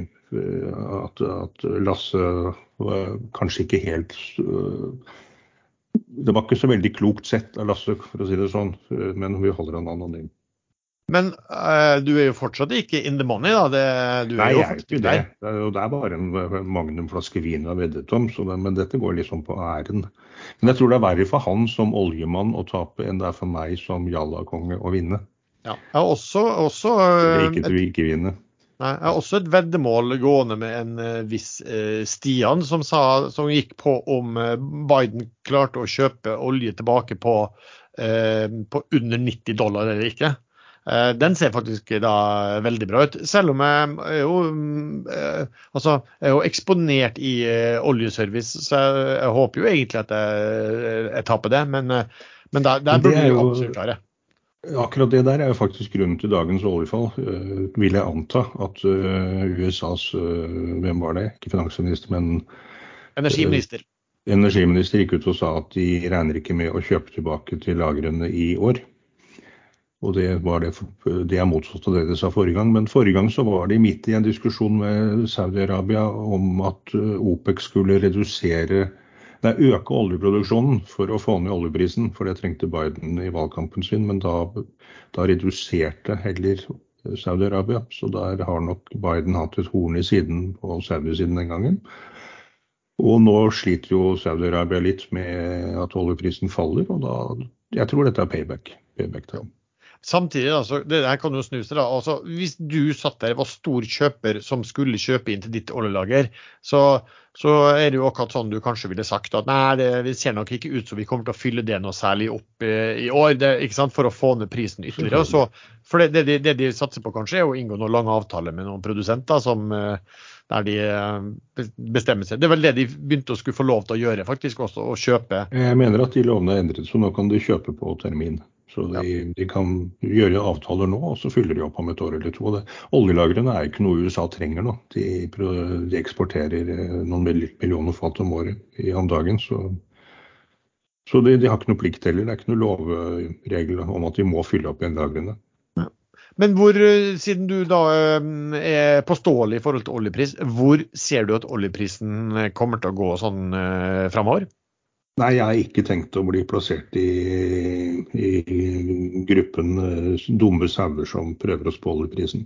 eh, at, at Lasse kanskje ikke helt Det var ikke så veldig klokt sett av Lasse, for å si det sånn, men vi holder han anonym. Men uh, du er jo fortsatt ikke in the money, da? Det, du Nei, jeg er ikke det. Det er, det er bare en magnumflaske vin jeg har veddet om, så det, men dette går liksom på æren. Men jeg tror det er verre for han som oljemann å tape enn det er for meg som jallakonge å vinne. Ja. ja også, også, uh, ikke til å ikke vinne. Nei, jeg har også et veddemål gående med en uh, viss uh, Stian, som, sa, som gikk på om uh, Biden klarte å kjøpe olje tilbake på, uh, på under 90 dollar eller ikke. Eh, Den ser faktisk da veldig bra ut. Selv om jeg er jo, eh, altså, jeg er jo eksponert i eh, oljeservice, så jeg, jeg håper jo egentlig at jeg, jeg taper det. Men, eh, men der, der burde vi jo- absolutt klare. Akkurat det der er jo faktisk grunnen til dagens oljefall, øh, vil jeg anta. At øh, USAs øh, hvem var det, ikke finansminister, men Energiminister. energiminister gikk ut og sa at de regner ikke med å kjøpe tilbake til lagrene i år. Og det, var det, det er motsatt av det de sa forrige gang. Men forrige gang så var de midt i en diskusjon med Saudi-Arabia om at OPEC skulle redusere Nei, øke oljeproduksjonen for å få ned oljeprisen, for det trengte Biden i valgkampen sin. Men da, da reduserte heller Saudi-Arabia. Så der har nok Biden hatt et horn i siden på Saudi-siden den gangen. Og nå sliter jo Saudi-Arabia litt med at oljeprisen faller, og da Jeg tror dette er payback. payback til ham. Samtidig, altså, det her kan jo snu seg. da, altså, Hvis du satt der var stor kjøper som skulle kjøpe inn til ditt oljelager, så, så er det jo akkurat sånn du kanskje ville sagt at nei, det, ser nok ikke ut som vi kommer til å fylle det noe særlig opp eh, i år det, ikke sant, for å få ned prisen ytterligere. Så, for det, det, de- det de satser på kanskje, er å inngå noen lange avtaler med noen produsenter som eh, der de eh, bestemmer seg. Det er vel det de begynte å skulle få lov til å gjøre, faktisk også, å kjøpe. Jeg mener at de lovene er endret, så nå kan de kjøpe på termin. Så de, de kan gjøre avtaler nå, og så fyller de opp om et år eller to. Det, oljelagrene er ikke noe USA trenger nå. De, de eksporterer eh, noen mill- millioner fat om året i, om dagen. Så, så de, de har ikke noe plikt heller. Det er ikke noe lovregel om at de må fylle opp igjen lagrene. Men hvor, eh, siden du da eh, er påståelig i forhold til oljepris, hvor ser du at oljeprisen kommer til å gå sånn framover? Nei, jeg har ikke tenkt å bli plassert i, i gruppen eh, dumme sauer som prøver å spå oljeprisen.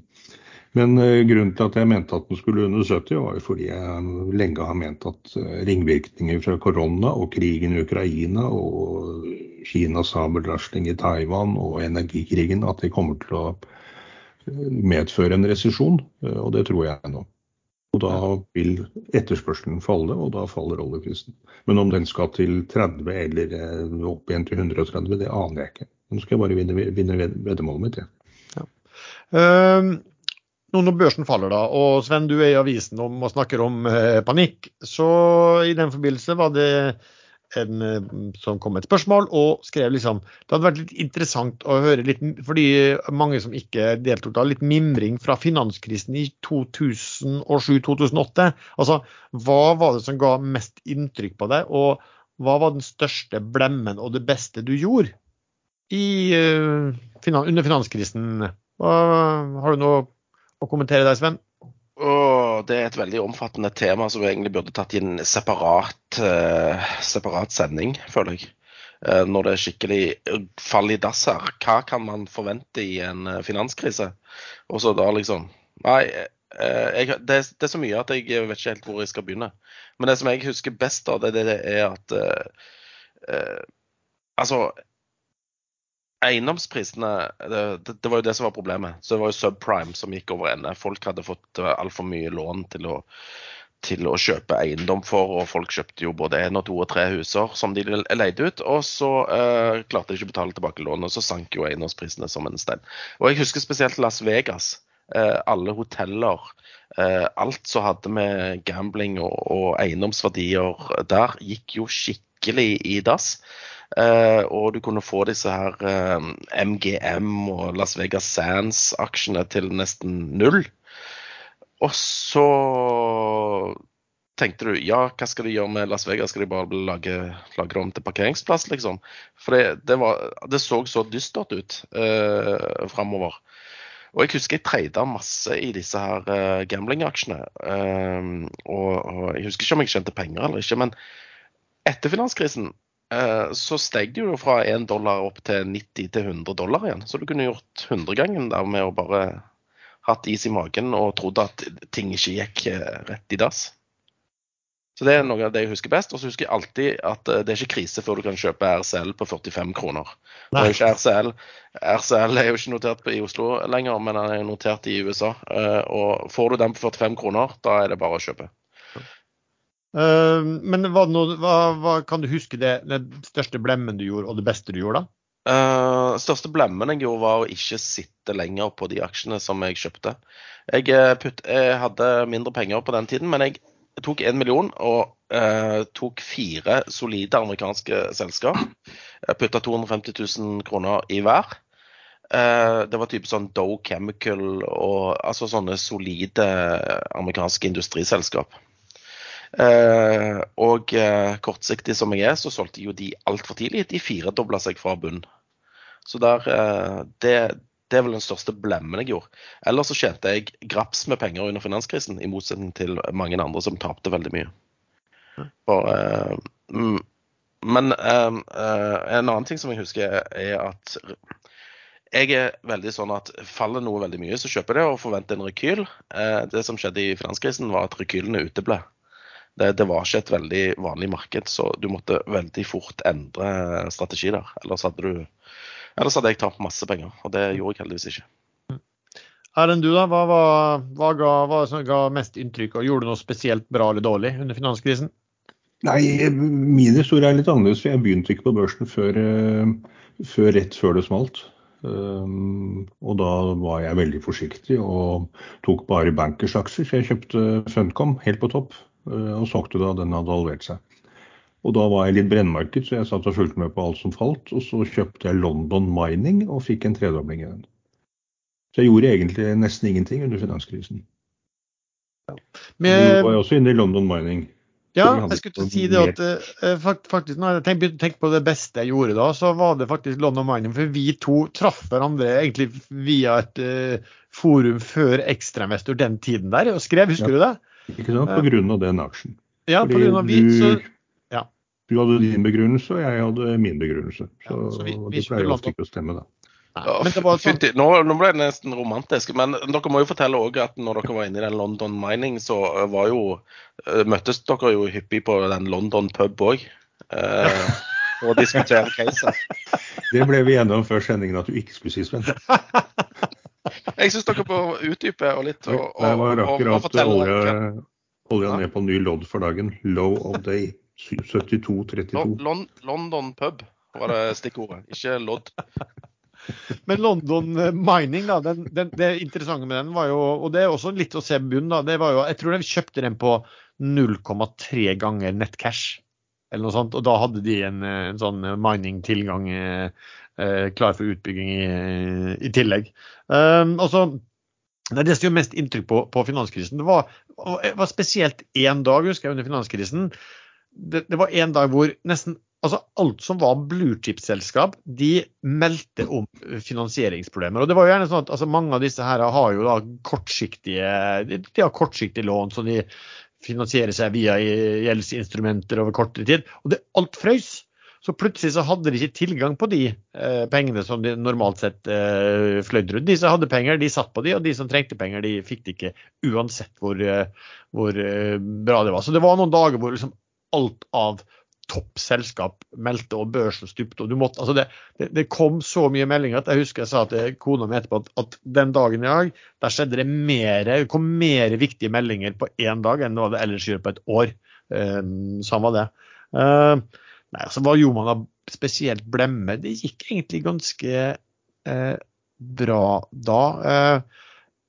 Men eh, grunnen til at jeg mente at den skulle under 70, var jo fordi jeg lenge har ment at eh, ringvirkninger fra korona og krigen i Ukraina og Kinas sabelrasling i Taiwan og energikrigen, at de kommer til å medføre en resesjon. Og det tror jeg nå. Og da vil etterspørselen falle, og da faller oljeprisen. Men om den skal til 30 eller eh, opp igjen til 130, det aner jeg ikke. Nå skal jeg bare vinne, vinne ved- veddemålet mitt. Ja. Eh, nå når børsen faller, da, og Sven, du er i avisen om, og snakker om eh, panikk, så i den forbindelse var det en eh, som kom med et spørsmål og skrev liksom Det hadde vært litt interessant å høre litt, fordi mange som ikke deltok da, litt mimring fra finanskrisen i 2007-2008. Altså, hva var det som ga mest inntrykk på deg, og hva var den største blemmen og det beste du gjorde i, eh, under finanskrisen? Hva, har du noe å kommentere der, Sven? Åh, det er et veldig omfattende tema som vi egentlig burde tatt i en separat, eh, separat sending, føler jeg. Eh, når det er skikkelig fall i dass her. Hva kan man forvente i en eh, finanskrise? Og så da liksom Nei, eh, jeg, det, det er så mye at jeg vet ikke helt hvor jeg skal begynne. Men det som jeg husker best, da, det, det er at eh, eh, Altså, eiendomsprisene det, det, var jo det som var problemet. Så det var jo subprime som gikk over ende. Folk hadde fått altfor mye lån til å, til å kjøpe eiendom for, og folk kjøpte jo både én og to og tre huser som de leide ut. Og så eh, klarte de ikke å betale tilbake lånet, og så sank jo eiendomsprisene som en stein. Og jeg husker spesielt Las Vegas. Eh, alle hoteller, eh, alt som hadde med gambling og, og eiendomsverdier der, gikk jo skikkelig i dass. Eh, og du kunne få disse her eh, MGM og Las Vegas Sands-aksjene til nesten null. Og så tenkte du ja, hva skal de gjøre med Las Vegas? Skal de bare lage, lage om til parkeringsplass, liksom? For det, det, var, det så så dystert ut eh, framover. Og jeg husker jeg treida masse i disse her uh, gamblingaksjene. Uh, og, og, jeg husker ikke om jeg tjente penger eller ikke, men etter finanskrisen uh, så steg det jo fra 1 dollar opp til 90 til 100 dollar igjen. Så du kunne gjort 100-gangen der med å bare hatt is i magen og trodd at ting ikke gikk rett i dass. Så Det er noe av det jeg husker best. Og så husker jeg alltid at eh, det er ikke krise før du kan kjøpe RCL på 45 kroner. Det er ikke RCL. RCL er jo ikke notert i Oslo lenger, men den er notert i USA. Eh, og får du den på 45 kroner, da er det bare å kjøpe. Uh, men hva, hva, hva, kan du huske det, den største blemmen du gjorde, og det beste du gjorde, da? Uh, største blemmen jeg gjorde, var å ikke sitte lenger på de aksjene som jeg kjøpte. Jeg, putt, jeg hadde mindre penger på den tiden, men jeg tok én million og uh, tok fire solide amerikanske selskap. Putta 250 000 kroner i hver. Uh, det var type sånn Doe Chemical og altså sånne solide amerikanske industriselskap. Eh, og eh, kortsiktig som jeg er, så solgte jo de altfor tidlig. De firedobla seg fra bunn. Så der, eh, det, det er vel den største blemmen jeg gjorde. Ellers så tjente jeg graps med penger under finanskrisen, i motsetning til mange andre som tapte veldig mye. For, uh, men uh, uh, en annen ting som jeg husker, er at jeg er veldig sånn at faller noe veldig mye, så kjøper jeg det og forventer en rekyl. det som skjedde i finanskrisen, var at rekylene uteble. Det, det, var ikke et veldig vanlig marked, så du måtte veldig fort endre strategi der. Ellers hadde du Ellers hadde jeg tapt masse penger, og det gjorde jeg heldigvis ikke. Erlend, du da, hva, hva, hva, ga, hva ga, mest inntrykk, og gjorde du noe spesielt bra eller dårlig under finanskrisen? Nei, min historie er litt annerledes, for jeg begynte ikke på børsen før, eh, før rett før det smalt. Um, og da var jeg veldig forsiktig og tok bare bankersaksjer. Så jeg kjøpte Funcom helt på topp, og sakte da den hadde halvert seg. Og da var jeg litt brennmarked, så jeg satt og fulgte med på alt som falt. Og så kjøpte jeg London Mining og fikk en tredobling i den. Så jeg gjorde egentlig nesten ingenting under finanskrisen. Ja. Men, du var jo også inne i London Mining. Ja, jeg skulle til å si det at uh, faktisk, når jeg begynte å tenke på det beste jeg gjorde da, så var det faktisk London Mining. For vi to traff hverandre egentlig via et uh, forum før Ekstrainvestor den tiden der, og skrev, husker ja. du det? Ikke sant, på grunn av den aksjen. Ja, på grunn av vi, så, du hadde din begrunnelse, og jeg hadde min begrunnelse. Så, ja, så vi, vi det pleier ofte ikke å stemme, da. Ja, sånn... nå, nå, ble det nesten romantisk, men dere må jo fortelle også at når dere var inne i den London Mining, så var jo, eh, møttes dere jo hyppig på den London pub òg. Eh, og diskutere caser. [laughs] Det ble vi enige om før sendingen at du ikke skulle si, Sven. [laughs] Jeg syns dere bør utdype og litt og, og, og, og, og fortelle. Olja, olja ned på ny lodd for dagen. Low of day. 72-32. London pub var det stikkordet, ikke lodd. Men London eh, Mining, da, den, den, det interessante med den var jo Og det er også litt å se bunnen, da. Det var jo, jeg tror de kjøpte den på 0,3 ganger nettcash. Eller noe sånt, og da hadde de en, eh, en sånn mining-tilgang eh, eh, klar for utbygging i, i tillegg. Um, også, det, det som gjorde mest inntrykk på, på finanskrisen, det var, var spesielt én dag husker jeg, under finanskrisen det, det, var en dag hvor nesten altså alt som var bluechip-selskap, de meldte om finansieringsproblemer. Og det var jo gjerne sånn at altså, Mange av disse her har jo da kortsiktige de, de har kortsiktige lån, så de finansierer seg via gjeldsinstrumenter over kortere tid. Og det alt frøys. Så plutselig så hadde de ikke tilgang på de eh, pengene som de normalt sett eh, fløy rundt. De som hadde penger, de satt på de, og de som trengte penger, de fikk det ikke uansett hvor, eh, hvor eh, bra det var. Så det var noen dager hvor liksom alt av toppselskap meldte, og børsen stupte. og du måtte, altså det, det, det, kom så mye meldinger at jeg husker jeg sa til kona mi etterpå at, at, den dagen i dag der skjedde det mer, det kom mer viktige meldinger på én dag enn det ellers gjør på et år. Uh, samme det. Uh, nei, altså Hva gjorde man da spesielt blemme? Det gikk egentlig ganske uh, bra da. Uh,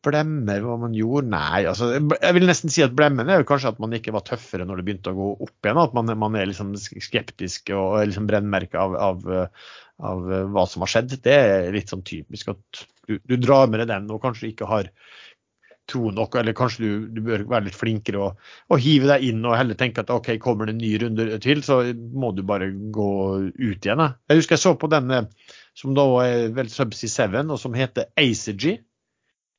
blemmer hva man gjorde? Nei, altså, jeg vil nesten si at blemmen er jo kanskje at man ikke var tøffere når det begynte å gå opp igjen. At man, man er liksom skeptisk og liksom brennmerka av, av, av, hva som har skjedd. Det er litt sånn typisk at du, du drar med deg den og kanskje ikke har tro nok, eller kanskje du, du bør være litt flinkere og, og, hive deg inn og heller tenke at OK, kommer det en ny runde til, så må du bare gå ut igjen. Jeg husker jeg så på den som da er vel Subsea 7, og som heter Acergy.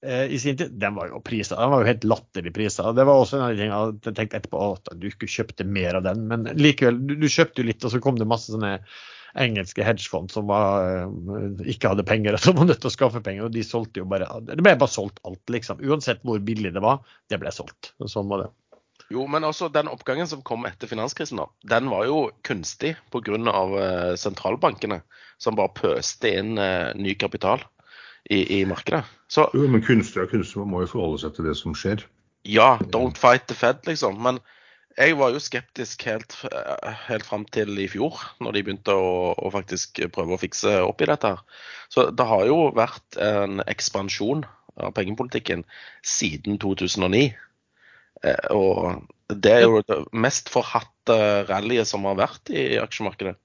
Eh, i sin tid, den var jo priser. Den var jo helt latterlig priser. Det var også en av de tingene jeg tenkte etterpå at du ikke kjøpte mer av den. Men likevel, du, du kjøpte jo litt, og så kom det masse sånne engelske hedgefond som var, eh, ikke hadde penger, [laughs] som var nødt til å skaffe penger. og de solgte jo bare, Det ble bare solgt alt, liksom. Uansett hvor billig det var, det ble solgt. Sånn var det. Jo, men også den oppgangen som kom etter finanskrisen, da, den var jo kunstig pga. Uh, sentralbankene, som bare pøste inn uh, ny kapital i, i markedet. Så, jo, men kunstig og kunstig, må jo forholde seg til det som skjer. Ja, don't fight the Fed, liksom. Men jeg var jo skeptisk helt, helt fram til i fjor, når de begynte å, å, faktisk prøve å fikse opp i dette. her. Så det har jo vært en ekspansjon av pengepolitikken siden 2009. Eh, og det er jo det mest forhatte rallyet som har vært i aksjemarkedet.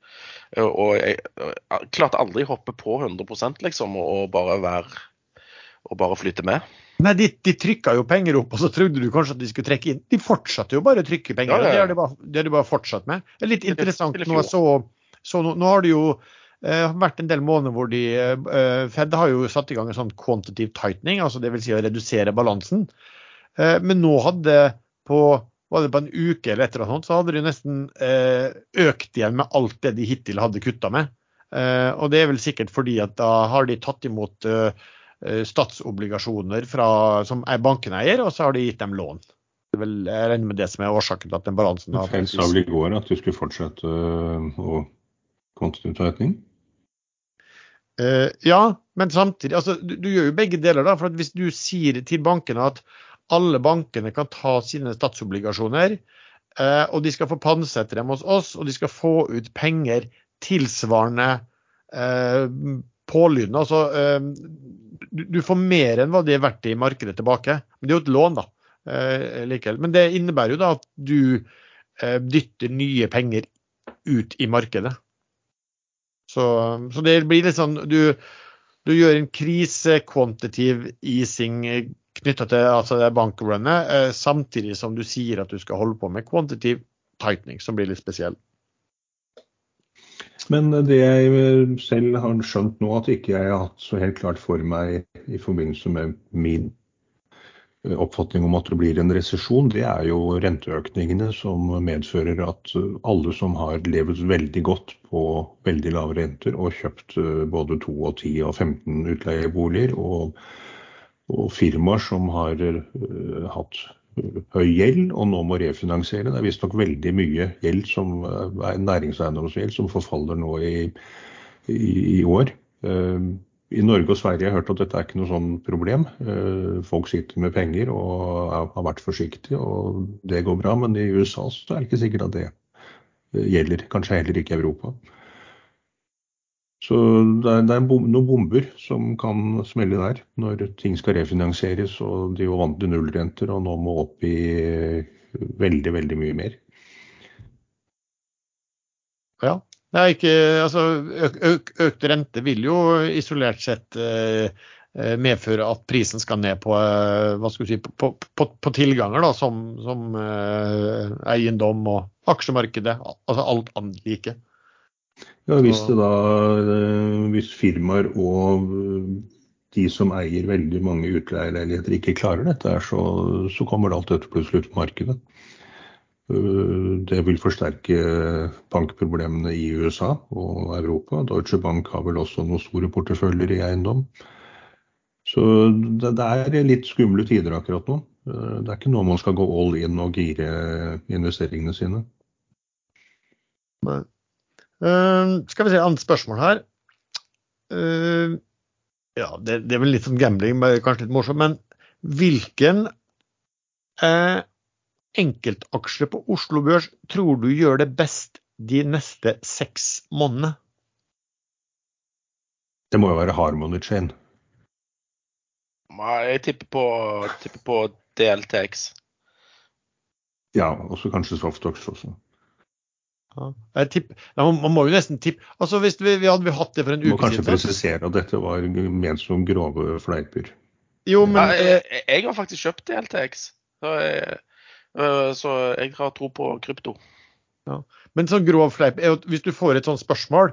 Og jeg, jeg klarte aldri å hoppe på 100% liksom, og bare, være, og bare flytte med. Nei, de, de trykka jo penger opp, og så trodde du kanskje at de skulle trekke inn. De fortsatte jo bare å trykke penger. Ja, ja, ja. Det har de bare, det har de bare fortsatt med. Det er litt interessant. Nå, så, så nå, nå, har det jo eh, vært en del måneder hvor de eh, Fed har jo satt i gang en sånn quantitative tightening, altså dvs. Si å redusere balansen. Eh, men nå hadde på var det på en uke eller et eller annet, så hadde de nesten eh, økt igjen med alt det de hittil hadde kutta med. Eh, og det er vel sikkert fordi at da har de tatt imot statsobligasjoner fra, som er banken eier, og så har de gitt dem lån. Vel, jeg regner med det som er årsaken til at den balansen har Fed sa vel i går at du skulle fortsette å? Uh, ja, men samtidig altså, du, du, gjør jo begge deler. da, for Hvis du sier til bankene at alle bankene kan ta sine statsobligasjoner, uh, og de skal få pantsette dem hos oss, og de skal få ut penger tilsvarende uh, pålyden. Altså, du får mer enn hva det er verdt i markedet tilbake. Men det er jo et lån, da. Eh, likevel. Men det innebærer jo da at du eh, dytter nye penger ut i markedet. Så, så det blir litt sånn du, du gjør en krisekvantitiv easing knytta til altså bankrunnet, eh, samtidig som du sier at du skal holde på med quantitative tightening, som blir litt spesiell. Men det jeg selv har skjønt nå, at ikke jeg har hatt så helt klart for meg i forbindelse med min eh, oppfatning om at det blir en resesjon, det er jo renteøkningene som medfører at alle som har levd veldig godt på veldig lave renter og kjøpt eh, både 2 og 10 og 15 utleieboliger, og, og firmaer som har uh, hatt høy gjeld og nå må refinansiere. Det er visstnok veldig mye gjeld som er næringseiendomsgjeld som forfaller nå i, i, i år. Uh, I Norge og Sverige har jeg hørt at dette er ikke noe sånn problem. Folk sitter med penger og har vært forsiktige, og det går bra. Men i USA så er det ikke sikkert at det gjelder. Kanskje heller ikke i Europa. Så det er, det er, noen bomber som kan smelle der når ting skal refinansieres og de var vant til nullrenter og nå må opp i veldig, veldig mye mer. Ja. Det er ikke, altså, øk, øk, økt rente vil jo isolert sett eh, eh medføre at prisen skal ned på, eh, hva skal si, på, på, på tilganger, da, som, som eh, eiendom og aksjemarkedet. Altså alt annet like. Ja, hvis, det da, eh, hvis firmaer og eh, de som eier veldig mange utleieleiligheter ikke klarer dette, så, så kommer alt dette plutselig ut på markedet. Eh, det vil forsterke bankproblemene i USA og Europa. Deutsche Bank har vel også noen store porteføljer i eiendom. Så det, det er litt skumle tider akkurat nå. Det er ikke nå man skal gå all in og gire investeringene sine. Nei. Uh, skal vi se, annet spørsmål her. Uh, ja, det, det, er vel litt sånn gambling, kanskje litt morsomt. Men hvilken uh, enkeltaksje på Oslo Børs tror du gjør det best de neste seks månedene? Det må jo være Harmony Chain. Jeg tipper på, tipper på DLTX. Ja, også kanskje Softox også. Ja. Tipp, ja, man må jo nesten tippe altså Hvis vi, vi hadde vi hatt det for en uke siden Må kanskje presisere at dette var ment som grove fleiper. Jo, men ja, jeg, eh, jeg, har faktisk kjøpt DLTX, så jeg, øh, så jeg har tro på krypto. Ja. Men sånn grov fleip er jo hvis du får et sånt spørsmål,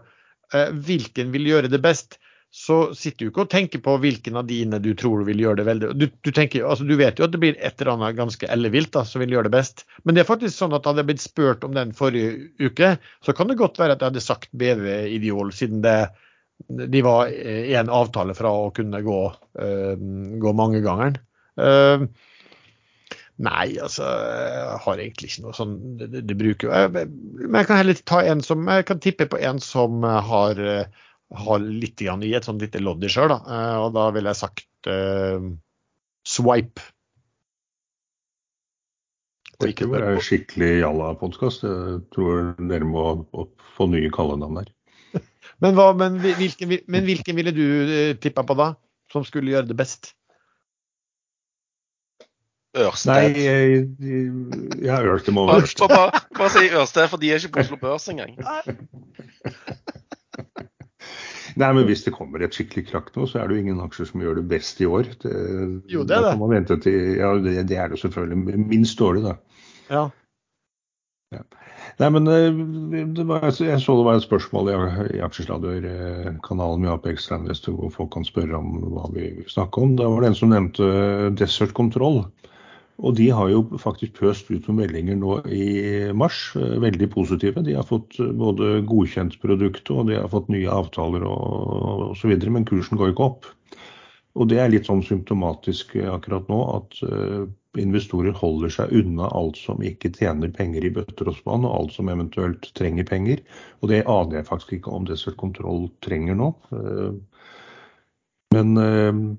eh, hvilken vil gjøre det best, så sitter du ikke og tenker på hvilken av dine du tror vil gjøre det veldig Du, du, tenker, altså, du vet jo at det blir et eller annet ganske ellevilt da, som vil gjøre det best. Men det er faktisk sånn at hadde jeg blitt spurt om den forrige uke, så kan det godt være at jeg hadde sagt BV Ideol, siden det, de var i en avtale fra å kunne gå, uh, gå mangegangeren. Uh, Nei, altså Jeg har egentlig ikke noe sånn Det, det bruker Men jeg kan heller ta en som Jeg kan tippe på en som har har litt i et sånt lite lodd i sjøl, da. Eh, og da ville jeg sagt uh, swipe. Dette var en skikkelig jalla-podkast. Jeg tror dere må få nye kallenavn her. [laughs] men, hva, men, hvilken, men, hvilken, ville du eh, tippa på da, som skulle gjøre det best? Ørsted. Nei, jeg, ja, Ørsted må være Ørsted. Bare, bare si Ørsted, for de er ikke på Oslo Børs engang. [laughs] [laughs] Nei, men hvis det kommer et skikkelig krakk nå, så er det jo ingen aksjer som gjør det best i år. Det, jo, det er det. Vente til, ja, det, det er det selvfølgelig. Minst dårlig, da. Ja. ja. Nei, men eh, var, jeg så det var et spørsmål i, i aksjesladderkanalen med Apex Landvest hvor folk kan spørre om hva vi snakker om. Da var det en som nevnte Desert Control. Og de har jo faktisk pøst ut noen meldinger nå i mars, eh, veldig positive. De har fått eh, både godkjent produktet og de har fått nye avtaler og osv., men kursen går ikke opp. Og det er litt sånn symptomatisk eh, akkurat nå at investorer holder seg unna alt som ikke tjener penger i bøtter og spann, og alt som eventuelt trenger penger. Og det aner jeg faktisk ikke om Desert Control trenger nå. Men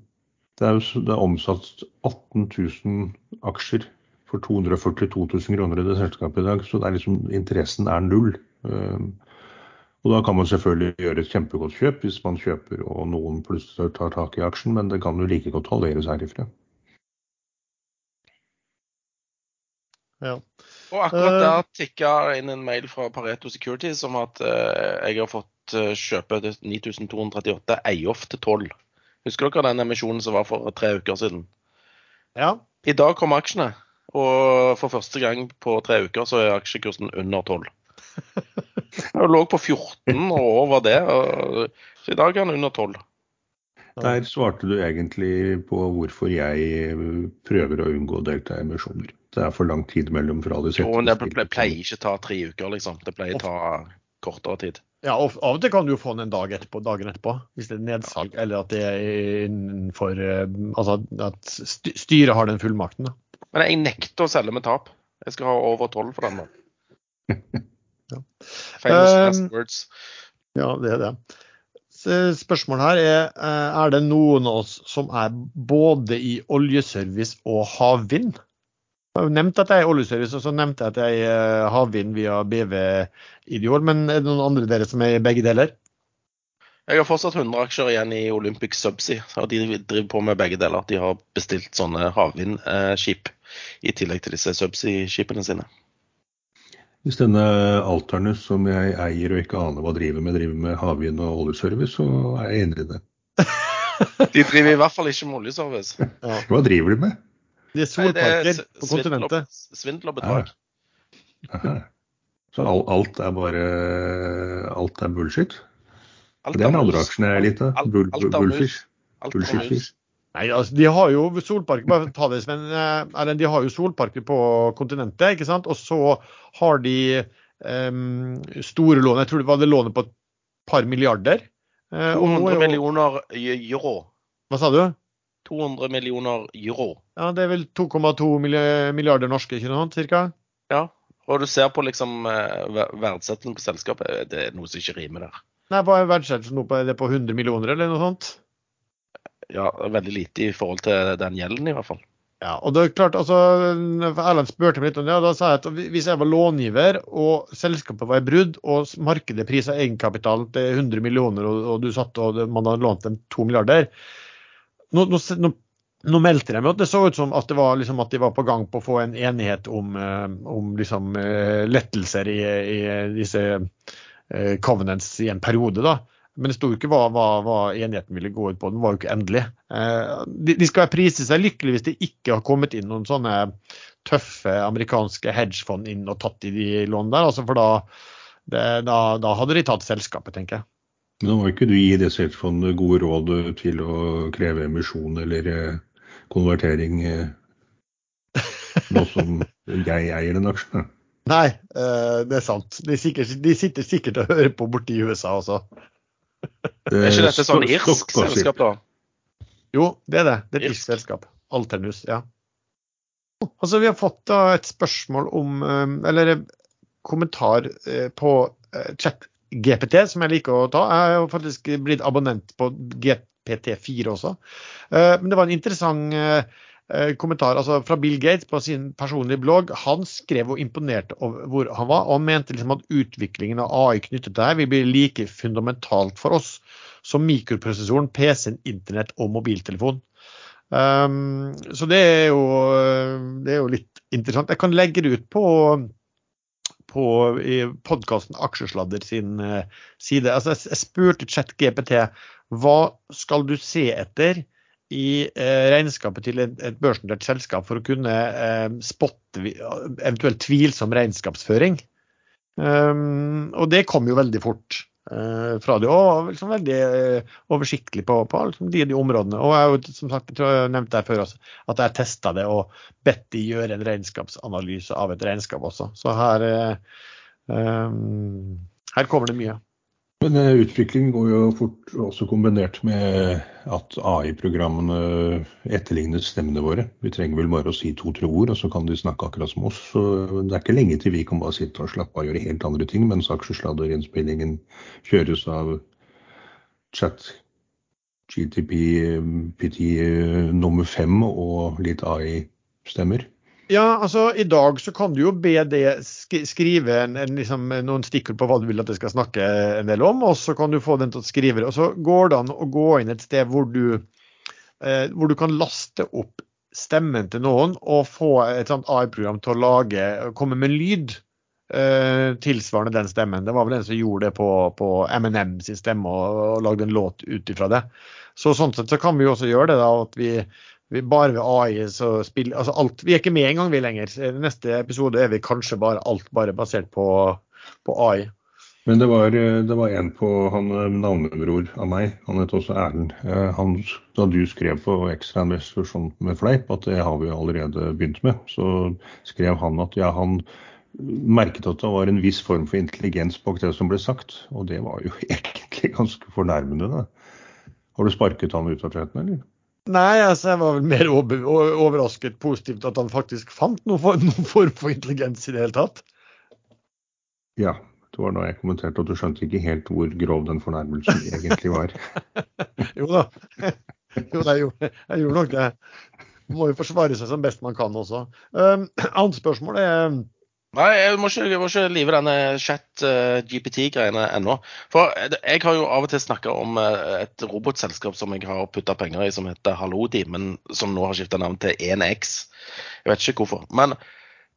det er, det er omsatt 18 000 aksjer for 242 000 kroner i det selskapet i dag, så det er liksom, interessen er null. Ehm, og Da kan man selvfølgelig gjøre et kjempegodt kjøp hvis man kjøper og noen plutselig tar tak i aksjen, men det kan jo like godt halveres herifra. Ja. Og akkurat der tikka inn en mail fra Pareto Security som at uh, jeg har fått uh, kjøpe 9238 Eiof til 12. Husker dere den emisjonen som var for tre uker siden? Ja. I dag kom aksjene, og for første gang på tre uker så er aksjekursen under 12. Den [laughs] lå på 14 og over det, så i dag er den under 12. Der svarte du egentlig på hvorfor jeg prøver å unngå å delta i emisjoner. Det er for lang tid mellom fra du setter Jo, det pleier ikke ta tre uker, liksom. Det pleier ta kortere tid. Ja, og Av og til kan du jo få den en dag etterpå, dagen etterpå, hvis det er nedsalg, eller at det er innenfor eh, Altså at styret har den fullmakten. da. Men jeg nekter å selge med tap. Jeg skal ha over tolv for den. da. [laughs] ja. Famous um, words. Ja, det er det. Spørsmålet her er eh, er det noen av oss som er både i oljeservice og havvind. Jeg har nevnt at jeg er oljeservice, og så nevnte jeg at jeg er eh, havvind via BV Ideol. Men er det noen andre dere som er i begge deler? Jeg har fortsatt 100 aksjer igjen i Olympic Subsea. og De driver på med begge deler. De har bestilt sånne havvindskip i tillegg til disse Subsea-skipene sine. Hvis denne Alternus, som jeg eier og ikke aner hva driver med, driver med havvind og oljeservice, så er jeg enig i det. de driver i hvert fall ikke med oljeservice. Ja. Hva driver de med? Det er solparker på kontinentet. Svindel og bedrag. Så alt er bare Alt er bullshit? Alt det er den andre aksjen jeg er litt av. Bull, bullfish. Bullshit-fish. Nei, altså, De har jo solparker bare ta det, Sven, Erlend, de har jo solparker på kontinentet, ikke sant? og så har de um, store lån. Jeg tror det var det lånet på et par milliarder. 200 eh, millioner euro. Hva sa du? 200 millioner euro. Ja, Det er vel 2,2 milliarder norske, ikke noe cirka? Ja, og du ser på liksom verdsettelsen på selskapet, det er noe som ikke rimer der. Nei, Hva er verdsettelsen nå? På, er det på 100 millioner eller noe sånt? Ja, veldig lite i forhold til den gjelden, i hvert fall. Ja, og det er klart, altså, Erlend spurte meg litt om det, og da sa jeg at hvis jeg var långiver og selskapet var i brudd og markedet prisa egenkapital til 100 millioner og, og du satt og man hadde lånt dem 2 milliarder, nå, nå, nå, nå meldte de at det så ut som at, var, liksom, at, de var på gang på å få en enighet om, eh, om liksom, eh, lettelser i, i disse eh, covenants i en periode. da. Men det sto ikke hva, hva, hva, enigheten ville gå ut på. Den var jo ikke endelig. De, de skal prise seg lykkelige hvis det ikke har kommet inn noen sånne tøffe amerikanske hedgefond inn og tatt i de lånene der. Altså for da, det, da, da hadde de tatt selskapet, tenker jeg. Men nå må ikke du gi det selvfondet gode råd til å kreve emisjon eller eh, konvertering eh, nå som jeg eier den aksjen? Nei, eh, det er sant. De, sikkert, de sitter sikkert og hører på borti USA også. [laughs] Er ikke dette sånn irsk selskap, da? Jo, det er det. Det er et Irsk. selskap. Alternus, ja. Altså, vi har fått da et spørsmål om Eller kommentar på eh, chat-GPT, som jeg liker å ta. Jeg jo faktisk blitt abonnent på GPT4 også. Eh, Men det var en interessant eh, eh, kommentar altså fra Bill Gates på sin personlige blogg. Han skrev og imponerte over hvor han var, og mente liksom at utviklingen av AI knyttet til dette vil bli like fundamentalt for oss som mikroprosessoren, PC-en, internett og mobiltelefon. Um, så det er, jo, det er jo litt interessant. Jeg kan legge det ut på, på podkasten Aksjesladder sin eh, side. Altså, jeg, spurte ChatGPT hva skal du se etter i eh, regnskapet til et, børsnotert selskap for å kunne eh, spotte eventuelt tvilsom regnskapsføring. Um, og det kom jo veldig fort fra det, og liksom veldig eh, oversiktlig på, på liksom de, de områdene. Og jeg som sagt, jeg tror jeg nevnte det før også, at jeg testa det og bedt de gjøre en regnskapsanalyse av et regnskap også. Så her, eh, um, her kommer det mye. Men eh, utviklingen går jo fort også kombinert med at AI-programmene etterligner stemmene våre. Vi trenger vel bare å si to-tre ord, og så kan de snakke akkurat som oss. Så det er ikke lenge til vi kan bare sitte og slappe av og gjøre helt andre ting, mens aksjesladderinnspillingen kjøres av chat GTP, PT eh, nummer fem og litt AI-stemmer. Ja, altså I dag så kan du jo be det skrive en, en, liksom, noen stikkord på hva du vil at det skal snakke en del om, og så kan du få den til å skrive det. Og så går det an å gå inn et sted hvor du, eh, hvor du kan laste opp stemmen til noen og få et sånt AI-program til å lage, komme med lyd eh, tilsvarende den stemmen. Det var vel en som gjorde det på, på M&M sin stemme og, og lagde en låt ut ifra det. Så sånn sett så kan vi jo også gjøre det da, at vi vi bare ved AI så spiller altså alt, Vi er ikke med engang, vi lenger. I Neste episode er vi kanskje bare alt bare basert på, på AI. Men det var, det var en på han eh, navnebror av meg, han het også Erlend. Eh, Han, da du skrev på Extra Investor sånn med fleip at det har vi allerede begynt med, så skrev han at ja, han merket at det var en viss form for intelligens bak det som ble sagt. Og det var jo [laughs] egentlig ganske fornærmende, da. Har du sparket han ut av chatten, eller? Nei, altså jeg var vel mer overrasket positivt at han faktisk fant noen form, noen form for intelligens i det hele tatt. Ja. Det var da jeg kommenterte at du skjønte ikke helt hvor grov den fornærmelsen egentlig var. [laughs] Jo da. Jo, jeg gjorde, jeg gjorde nok det. Man må jo forsvare seg som best man kan også. Um, annet spørsmål er Nei, jeg må ikke, jeg må ikke live denne chat-GPT-greiene ennå. For jeg har jo av og til snakka om eh, et robotselskap som jeg har putta penger i, som heter Halodi, men som nå har skifta navn til 1X. Jeg vet ikke hvorfor. Men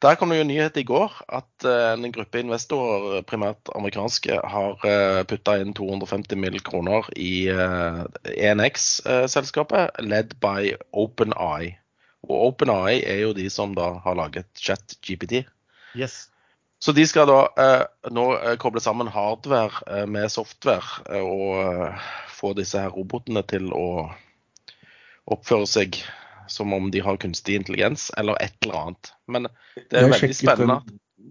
der kom det jo nyhet i går at eh, en gruppe investorer, primært amerikanske, har putta inn 250 mill. kroner i 1X-selskapet, ledd by OpenEye. Og OpenEye er jo de som da har laget chat-GPT. Yes. Så de skal da eh, nå eh, koble sammen hardware eh, med software eh, og eh, få disse her robotene til å oppføre seg som om de har kunstig intelligens, eller et eller annet. Men det er Jeg veldig spennende.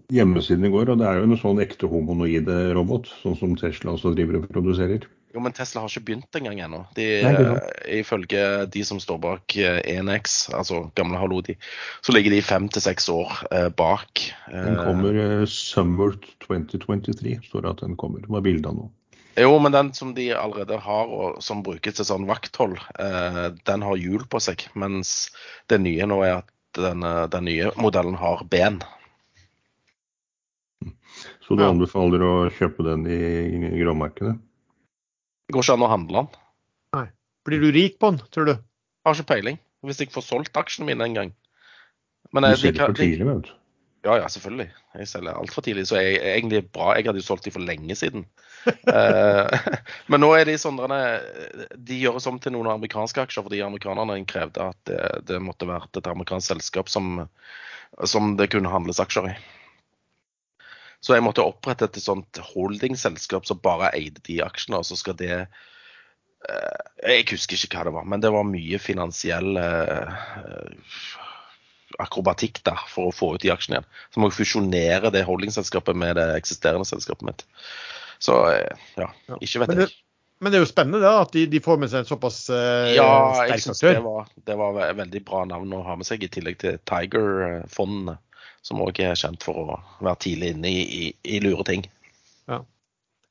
hjemmesiden i går, og det er jo en sånn ekte homonoide robot, sånn som Tesla også driver og produserer. Jo, men Tesla har ikke begynt engang ennå. De, Nei, eh, ifølge de som står bak Enex, altså gamle Halodi, så ligger de fem til seks år eh, bak. Den Eh, kommer eh, summer 2023, står det at den kommer. Hva er bildet nå. Jo, men den som de allerede har, og som brukes til sånn vakthold, eh, den har hjul på seg. Mens det nye nå er at den, eh, den nye modellen har ben. Så du Ja. anbefaler å kjøpe den i, i gråmarkedet? Det går ikke an å handle den. Blir du rik på den, tror du? Har ikke peiling. Hvis jeg får solgt aksjene mine en gang. Men Du selger for tidlig, vet du. Ja, ja, selvfølgelig. Jeg selger altfor tidlig, så jeg er egentlig bra. Jeg hadde jo solgt de for lenge siden. [laughs] Eh, [laughs] Men nå er de sånn De gjøres om til noen amerikanske aksjer fordi amerikanerne krevde at det, det måtte være et amerikansk selskap som, som det kunne handles aksjer i. Så jeg måtte opprette et sånt holdingselskap som bare eide de aksjene, og så skal det eh, Jeg husker ikke hva det var, men det var mye finansiell eh, akrobatikk der for å få ut de aksjene igjen. Så må jeg fusjonere det holdingselskapet med det eksisterende selskapet mitt. Så eh, ja, ikke vet Men det, jeg. men det er jo spennende da, at de, de får med seg en såpass eh, Ja, jeg sterk aktør. Ja, det var, det var veldig bra navn å ha med seg, i tillegg til Tiger-fondene, som òg er kjent for å være tidlig inne i, i, i lure ting.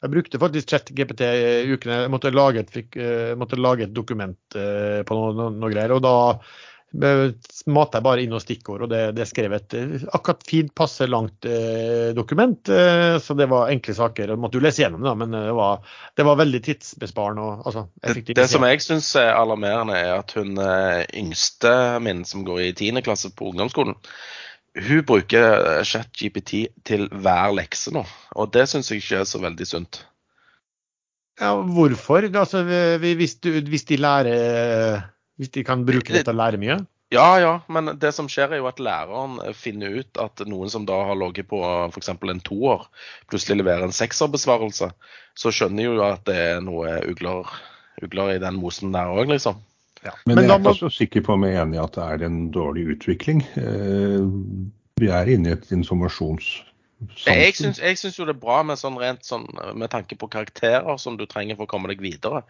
Jeg brukte faktisk ChatGPT i ukene. Jeg måtte lage et, fikk, eh, måtte lage et dokument eh, på noe, noe, noe greier. og da eh, matet jeg bare inn noen stikkord, og det, det skrev et akkurat fint, passe langt eh, dokument. Eh, så det var enkle saker. Jeg måtte jo lese gjennom det, men det var, det var veldig tidsbesparende. Og, altså, Det, det som jeg syns er alarmerende, er at hun yngste min, som går i 10. klasse på ungdomsskolen, hun bruker eh, ChatGPT til hver lekse nå. Og det syns jeg ikke er så veldig sunt. Ja, hvorfor? Altså, hvis, du, hvis de lærer Hvis de kan bruke det til å lære mye? Ja, ja, men det som skjer er jo at læreren finner ut at noen som da har ligget på f.eks. en toer, plutselig leverer en sekserbesvarelse. Så skjønner jo at det er noe ugler, ugler i den mosen der òg, liksom. Men, Men jeg er også ikke så sikker på om jeg er enig i at det er en dårlig utvikling. Eh, Vi er inne i et informasjonssamfunn. Jeg syns, jeg syns jo det er bra med sånn rent sånn med tanke på karakterer som du trenger for å komme deg videre.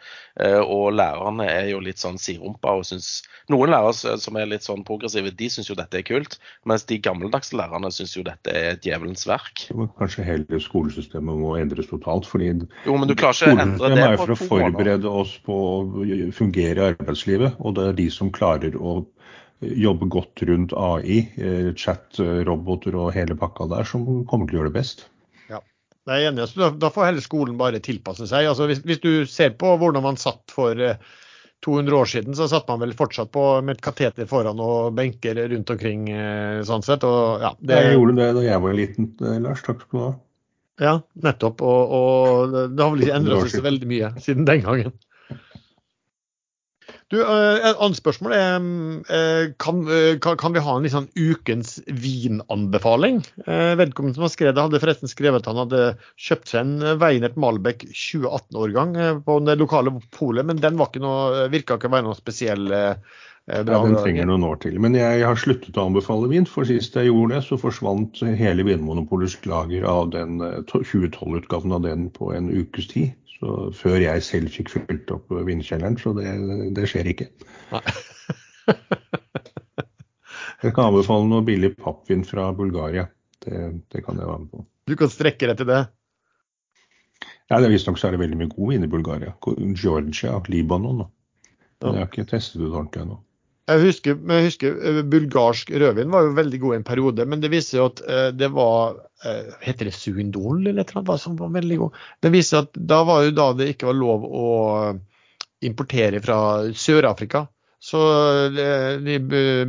Eh, og lærerne er jo litt sånn sidrumpa og syns Noen lærere som er litt sånn progressive, de syns jo dette er kult. Mens de gammeldagse lærerne syns jo dette er djevelens verk. Kanskje hele skolesystemet må endres totalt. fordi Jo, men du klarer ikke å endre det er for å forberede oss på å fungere i arbeidslivet, og det er de som klarer å jobbe godt rundt AI, eh, chat, eh, roboter og hele pakka der, som kommer til å gjøre det best. Ja, det er enig. Så da, får heller skolen bare tilpasse seg. Altså, hvis, hvis du ser på hvordan man satt for eh, 200 år siden, så satt man vel fortsatt på med et kateter foran og benker rundt omkring. eh, sånn sett. Og, ja, det, Jeg gjorde det da jeg var liten, eh, Lars. Takk skal du ha. ja, nettopp. Og, og det har vel ikke endret seg så veldig mye siden den gangen. Du, eh, Et annet spørsmål er eh, kan, eh, kan, kan vi ha en sånn ukens vinanbefaling? Vedkommende som har skrevet det, hadde forresten skrevet at han hadde kjøpt seg en Weinert Malbec 2018-årgang eh, på det lokale polet, men den var ikke noe, virka ikke å være noe spesiell bra. Ja, den trenger noen år til. Men jeg har sluttet å anbefale vin, for sist jeg gjorde det, så forsvant hele Vinmonopolets lager av den eh, 2012-utgaven av den på en ukes tid. Så før jeg selv fikk fylt opp vindkjelleren, så det, det skjer ikke. Jeg kan anbefale noe billig pappvin fra Bulgaria. Det, det kan jeg være med på. Du kan strekke deg til det. Ja, det Visstnok så er det veldig mye god vin i Bulgaria. Georgia, Libanon. da. Jeg har ikke testet ut ordentlig ennå. Jeg husker, jeg husker eh, bulgarsk rødvin var jo veldig god i en periode, men det viser jo at eh, det var eh, Heter det Suindol eller et eller som var veldig god? Det viser at da var jo da det ikke var lov å importere fra Sør-Afrika. Så eh, de,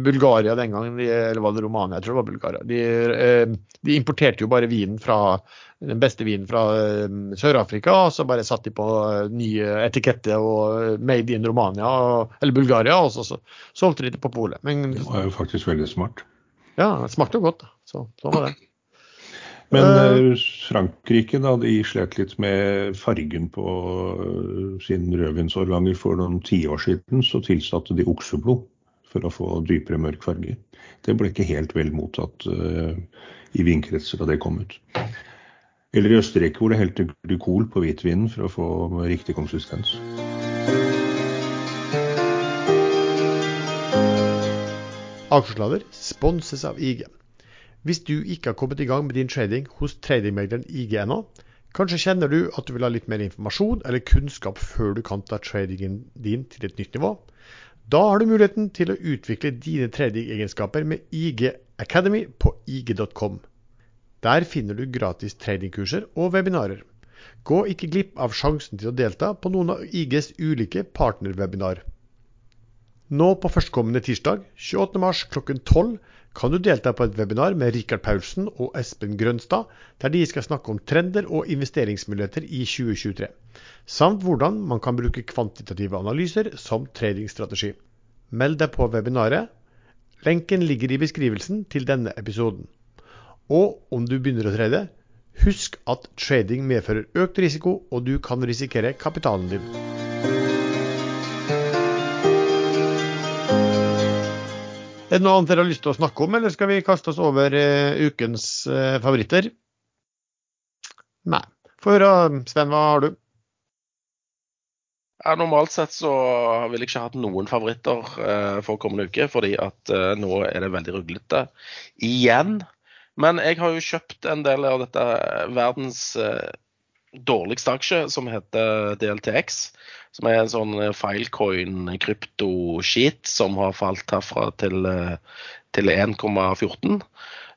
Bulgaria den gangen, de, eller var det Romania, jeg tror det var Bulgaria, de, eh, de importerte jo bare vinen fra den beste vinen fra eh, Sør-Afrika, og så bare satt de på eh, nye etiketter og eh, Made in Romania eller Bulgaria, og så, så solgte de det på polet. Det var jo faktisk veldig smart. ja, det smakte jo godt. Så sånn var det. Men Eh. eh, Frankrike da, de slet litt med fargen på eh, sin rødvinsårganger for noen tiår siden. Så tilsatte de okseblod for å få dypere mørk farge. Det ble ikke helt vel mottatt uh, i vinkretser da det kom ut. Eller i Østerrike hvor det helte glykol på hvitvinen for å få riktig konsistens. Aksjesladder sponses av IG. Hvis du ikke har kommet i gang med din trading hos tradingmegleren IG ennå, kanskje kjenner du at du vil ha litt mer informasjon eller kunnskap før du kan ta tradingen din til et nytt nivå. Da har du muligheten til å utvikle dine tradingegenskaper med IG Academy på ig.com. Der finner du gratis tradingkurser og webinarer. Gå ikke glipp av sjansen til å delta på noen av IGs ulike partnerwebinar. Nå på førstkommende tirsdag, 28. mars klokken 12, kan du delta på et webinar med Rikard Paulsen og Espen Grønstad, der de skal snakke om trender og investeringsmuligheter i 2023, samt hvordan man kan bruke kvantitative analyser som tradingstrategi. Meld deg på webinaret. Lenken ligger i beskrivelsen til denne episoden. Og om du begynner å trade, Husk at trading medfører økt risiko, og du kan risikere kapitalen din. Er det noe annet dere har lyst til å snakke om, eller skal vi kaste oss over uh, ukens uh, favoritter? Nei. Få høre, Sven, hva har du? Ja, normalt sett så ville jeg ikke hatt noen favoritter uh, for kommende uke, fordi at nå er det veldig ruglete igjen. Men jeg har jo kjøpt en del av dette verdens dårligste aksje, som heter DLTX. Som er en sånn eh, filecoin krypto-skit som har falt herfra til, eh, til 1,14.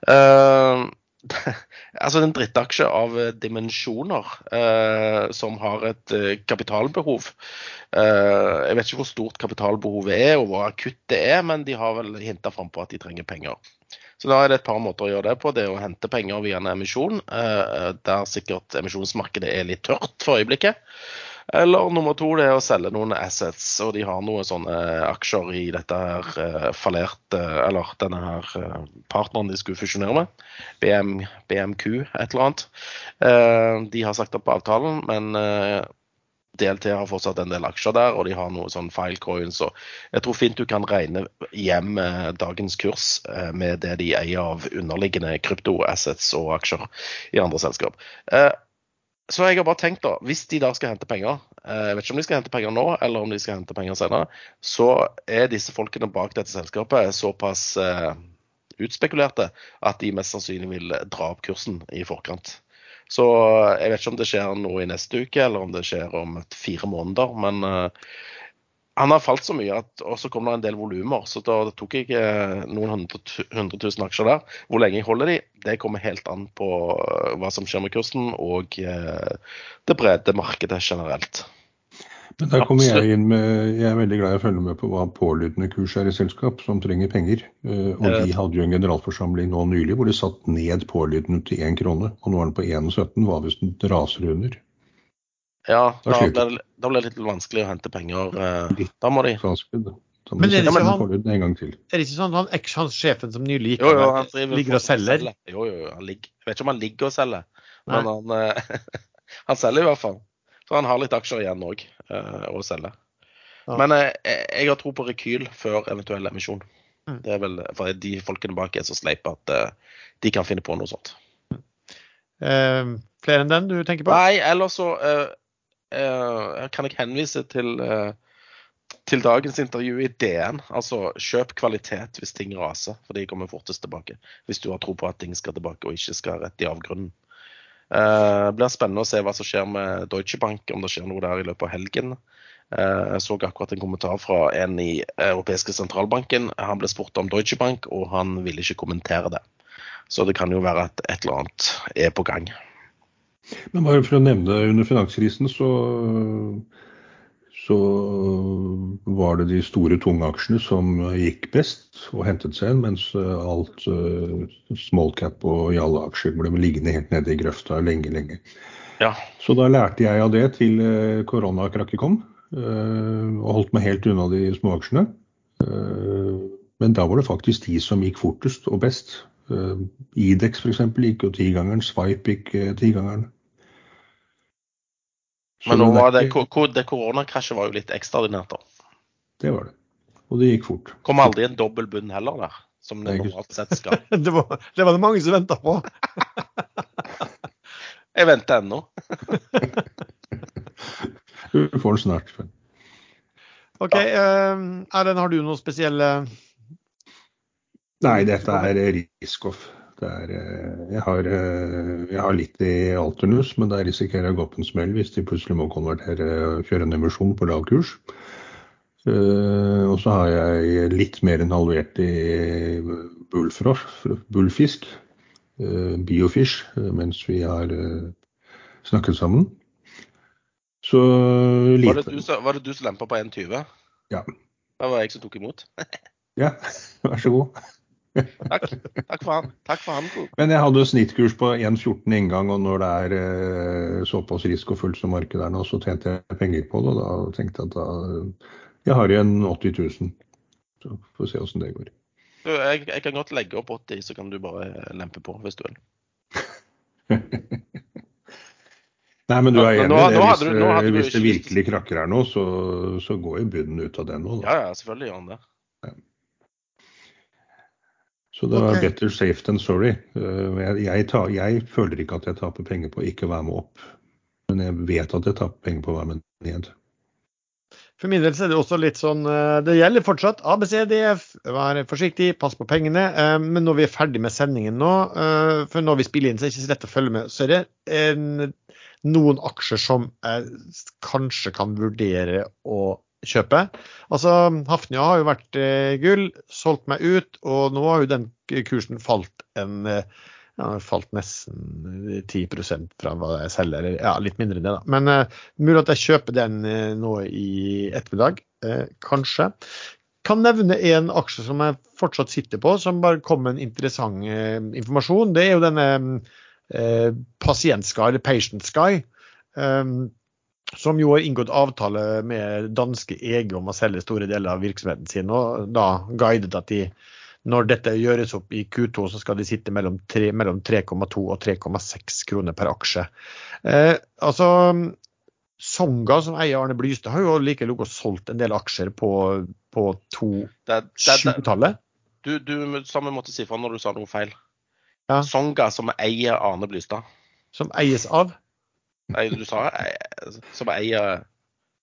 Uh, [laughs] altså en drittaksje av dimensjoner uh, som har et uh, kapitalbehov. jeg vet ikke hvor stort kapitalbehovet er og hvor akutt det er, men de har vel hinta frampå at de trenger penger. Så da er det et par måter å gjøre det på. Det er å hente penger via en emisjon, der sikkert emisjonsmarkedet er litt tørt for øyeblikket. Eller nummer to det er å selge noen assets. Og de har noen sånne aksjer i dette her uh, fallerte Eller denne her partneren de skulle fusjonere med. BM, BMQ, et eller annet. De har sagt opp avtalen, men DLT har fortsatt en del aksjer der, og de har noe sånn filecoins. Så jeg tror fint du kan regne hjem dagens kurs med det de eier av underliggende kryptoassets og aksjer i andre selskap. Så jeg har bare tenkt, da, hvis de da skal hente penger, eh, jeg vet ikke om de skal hente penger nå eller om de skal hente penger senere, så er disse folkene bak dette selskapet såpass utspekulerte at de mest sannsynlig vil dra opp kursen i forkant. Så jeg vet ikke om det skjer noe i neste uke eller om det skjer om fire måneder. Men uh, han har falt så mye, at, og så kom det en del volumer. Så da tok jeg uh, noen hundre, hundre, tusen aksjer der. Hvor lenge jeg holder de, det kommer helt an på eh, hva som skjer med kursen og uh, det brede markedet generelt. Men der kommer jeg inn med Jeg er veldig glad i å følge med på hva pålydende kurs er i selskap som trenger penger. Og de hadde jo en generalforsamling nå nylig hvor de satt ned pålydende til én krone. Og nå er den på 1,17. Hva hvis den raser under? Ja, da da blir det, litt vanskelig å hente penger. Eh, da må de men er det, ikke han, er det ikke sånn han eks-sjefen som nylig gikk jo, jo, han ligger og selger? Jo, jo, han ligger, jeg vet ikke om han ligger og selger, men han, uh, [laughs] han, selger i hvert fall. Så han har litt aksjer igjen òg å selge. Ja. Men uh, jeg har tro på rekyl før eventuell emisjon. Mm. Det er vel for de folkene bak er så sleipe at de kan finne på noe sånt. Mm. flere enn den du tenker på? Nei, ellers så Eh, kan jeg henvise til, eh, til dagens intervju i DN. Altså kjøp kvalitet hvis ting raser, for de kommer fortest tilbake. Hvis du har tro på at ting skal tilbake og ikke skal rett i avgrunnen. Det uh, blir spennende å se hva som skjer med Deutsche Bank, om det skjer noe der i løpet av helgen. Uh, jeg så akkurat en kommentar fra en i europeiske sentralbanken. Han ble spurt om Deutsche Bank, og han ville ikke kommentere det. Så det kan jo være at et eller annet er på gang. Men bare for å nevne under finanskrisen så, så var det de store, tunge aksjene som gikk best og hentet seg inn, mens alt uh, small cap og jalla-aksjer ble liggende helt nede i grøfta lenge, lenge. Ja. Så da lærte jeg av det til koronakrakket kom, og holdt meg helt unna de små aksjene. Uh, men da var det faktisk de som gikk fortest og best. Idex f.eks. gikk jo tigangeren, Swipe gikk tigangeren. Men nå var det, det koronakrasjet var jo litt ekstraordinært, da. Det var det. Og det gikk fort. Kom aldri en dobbel bunn heller der, som det normalt sett skal. [laughs] det, var, det var det mange som venta på. [laughs] Jeg venter ennå. [laughs] du får den snart. OK. Uh, Erlend, har du noe spesielle Nei, dette er risk-off. Er, eh, jeg, har, eh, jeg, har, litt i Alternus, men der risikerer jeg å gå på en smell hvis de plutselig må konvertere kjøre en emisjon på lav kurs. Uh, og så har jeg litt mer enn halvert i bullfisk, uh, biofish, mens vi har snakket sammen. Så lite. Var det du, var det du som lempa på 1,20? Ja. Det var jeg som tok imot. ja, [laughs] vær så god. Takk. Takk for han. Takk for han. Men jeg hadde snittkurs på 1,14 inngang, og når det er eh, såpass risikofullt som markedet er nå, så tjente jeg penger på det. Og da tenkte jeg at da Jeg har igjen 80 000. Så får vi se åssen det går. Du, jeg, jeg, kan godt legge opp 80, så kan du bare lempe på hvis du vil. [laughs] Nei, men du er enig nå- nå, nå Hvis, du- nå eh, du hvis det virkelig krakker her nå, så, så går jo bunnen ut av den nå. Da. Ja, ja, selvfølgelig gjør han det. Så det var Ok. better safe than sorry. Eh, Jeg, jeg, tar, jeg føler ikke at jeg taper penger på å ikke være med opp. Men jeg vet at jeg taper penger på å være med ned. For min del er det også litt sånn eh, Det gjelder fortsatt ABCDF, vær forsiktig, pass på pengene. eh, Men når vi er ferdig med sendingen nå, eh, for når vi spiller inn, så er det ikke så lett å følge med, så er det en, noen aksjer som jeg kanskje kan vurdere å kjøpe. Altså, Hafnia har jo vært eh, gull, solgt meg ut, og nå har jo den kursen falt en eh, ja, falt nesten 10 fra hva jeg selger, ja, litt mindre enn det. da. Men eh, mulig at jeg kjøper den eh, nå i ettermiddag, eh, kanskje. Kan nevne en aksje som jeg fortsatt sitter på, som bare kom med en interessant eh, informasjon. Det er jo denne eh, Pasient-Sky, eller Patient Sky. eh, som jo har inngått avtale med danske EG om å selge store deler av virksomheten sin, og da guidet at de når dette gjøres opp i Q2, så skal de sitte mellom, mellom 3,2 og 3,6 kroner per aksje. Eh, altså, Songa, som eier Arne Blystad, har jo like lukket solgt en del aksjer på, på Det, det, det 2-7-tallet. du, du sa vi måtte si fra når du sa noe feil. Ja. Songa, som eier Arne Blystad. Som eies av Nei, du sa eh, som eier Ja,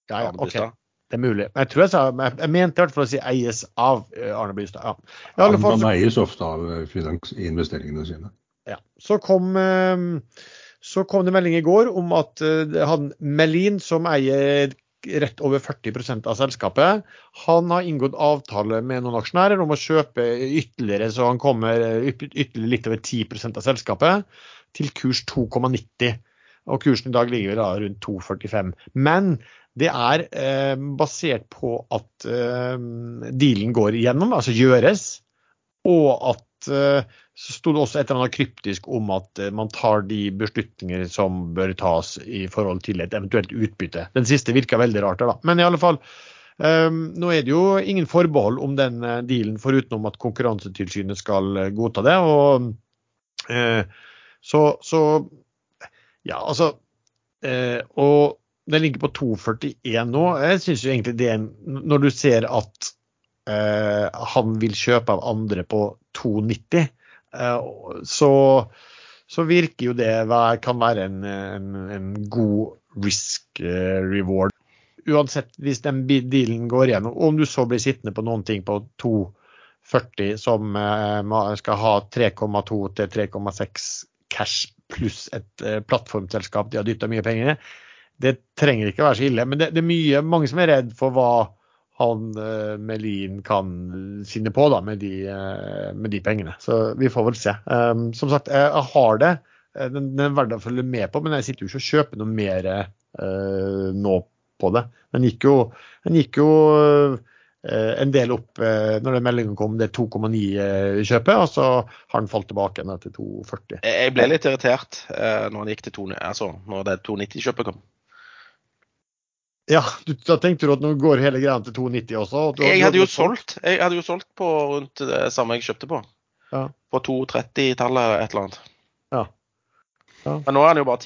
ja, Arne Blystad. Det er mulig. Jeg tror jeg sa Jeg, jeg mente i hvert fall å si eies av eh, Arne Blystad. Ja. I alle fall, han eies ofte av finansinvesteringene investeringene sine. ja. så, kom, eh, så kom det melding i går om at eh, han Melin, som eier rett over 40% av selskapet, han har inngått avtale med noen aksjonærer om å kjøpe ytterligere, så han kommer eh, ytterligere litt over 10% av selskapet, til kurs 2,90. Og kursen i dag ligger da rundt 2,45. Men det er eh, basert på at eh, dealen går igjennom, altså gjøres, og at eh, så sto det også et eller annet kryptisk om at eh, man tar de beslutninger som bør tas i forhold til et eventuelt utbytte. Den siste virka veldig rart, da. Men i alle fall. eh, nå er det jo ingen forbehold om den eh, dealen, foruten at Konkurransetilsynet skal godta det. og så, så ja, altså eh, Og den ligger på 2,41 nå. Jeg syns jo egentlig det er Når du ser at eh, han vil kjøpe av andre på 2,90, eh, så, så virker jo det kan være en, en, en god risk eh, reward. Uansett, hvis den dealen går igjennom, om du så blir sittende på noen ting på 2,40 som eh, skal ha 3,2 til 3,6 cash pluss et eh, plattformselskap de har dytta mye penger i. Det trenger ikke å være så ille, men det, det er mye, mange som er redd for hva han eh, Melin kan finne på da, med, de, eh, med de pengene. Så vi får vel se. Um, som sagt, jeg, har det. Den, den er verdt å følge med på, men jeg sitter jo ikke og kjøper noe mer uh, nå på det. Den gikk jo, den gikk jo en del opp eh, når den meldingen kom, det 2,9-kjøpet, og så har den falt tilbake igjen til 2,40. Jeg ble litt irritert eh, når den gikk til 2, altså, når det 290-kjøpet kom. Ja, du, da tenkte du at nå går hele greia til 2,90 også? og du- Jeg hadde jo solgt Jeg hadde jo solgt på rundt det samme jeg kjøpte på. Ja. På 230-tallet et eller annet. Ja. Ja. Men nå er han jo bare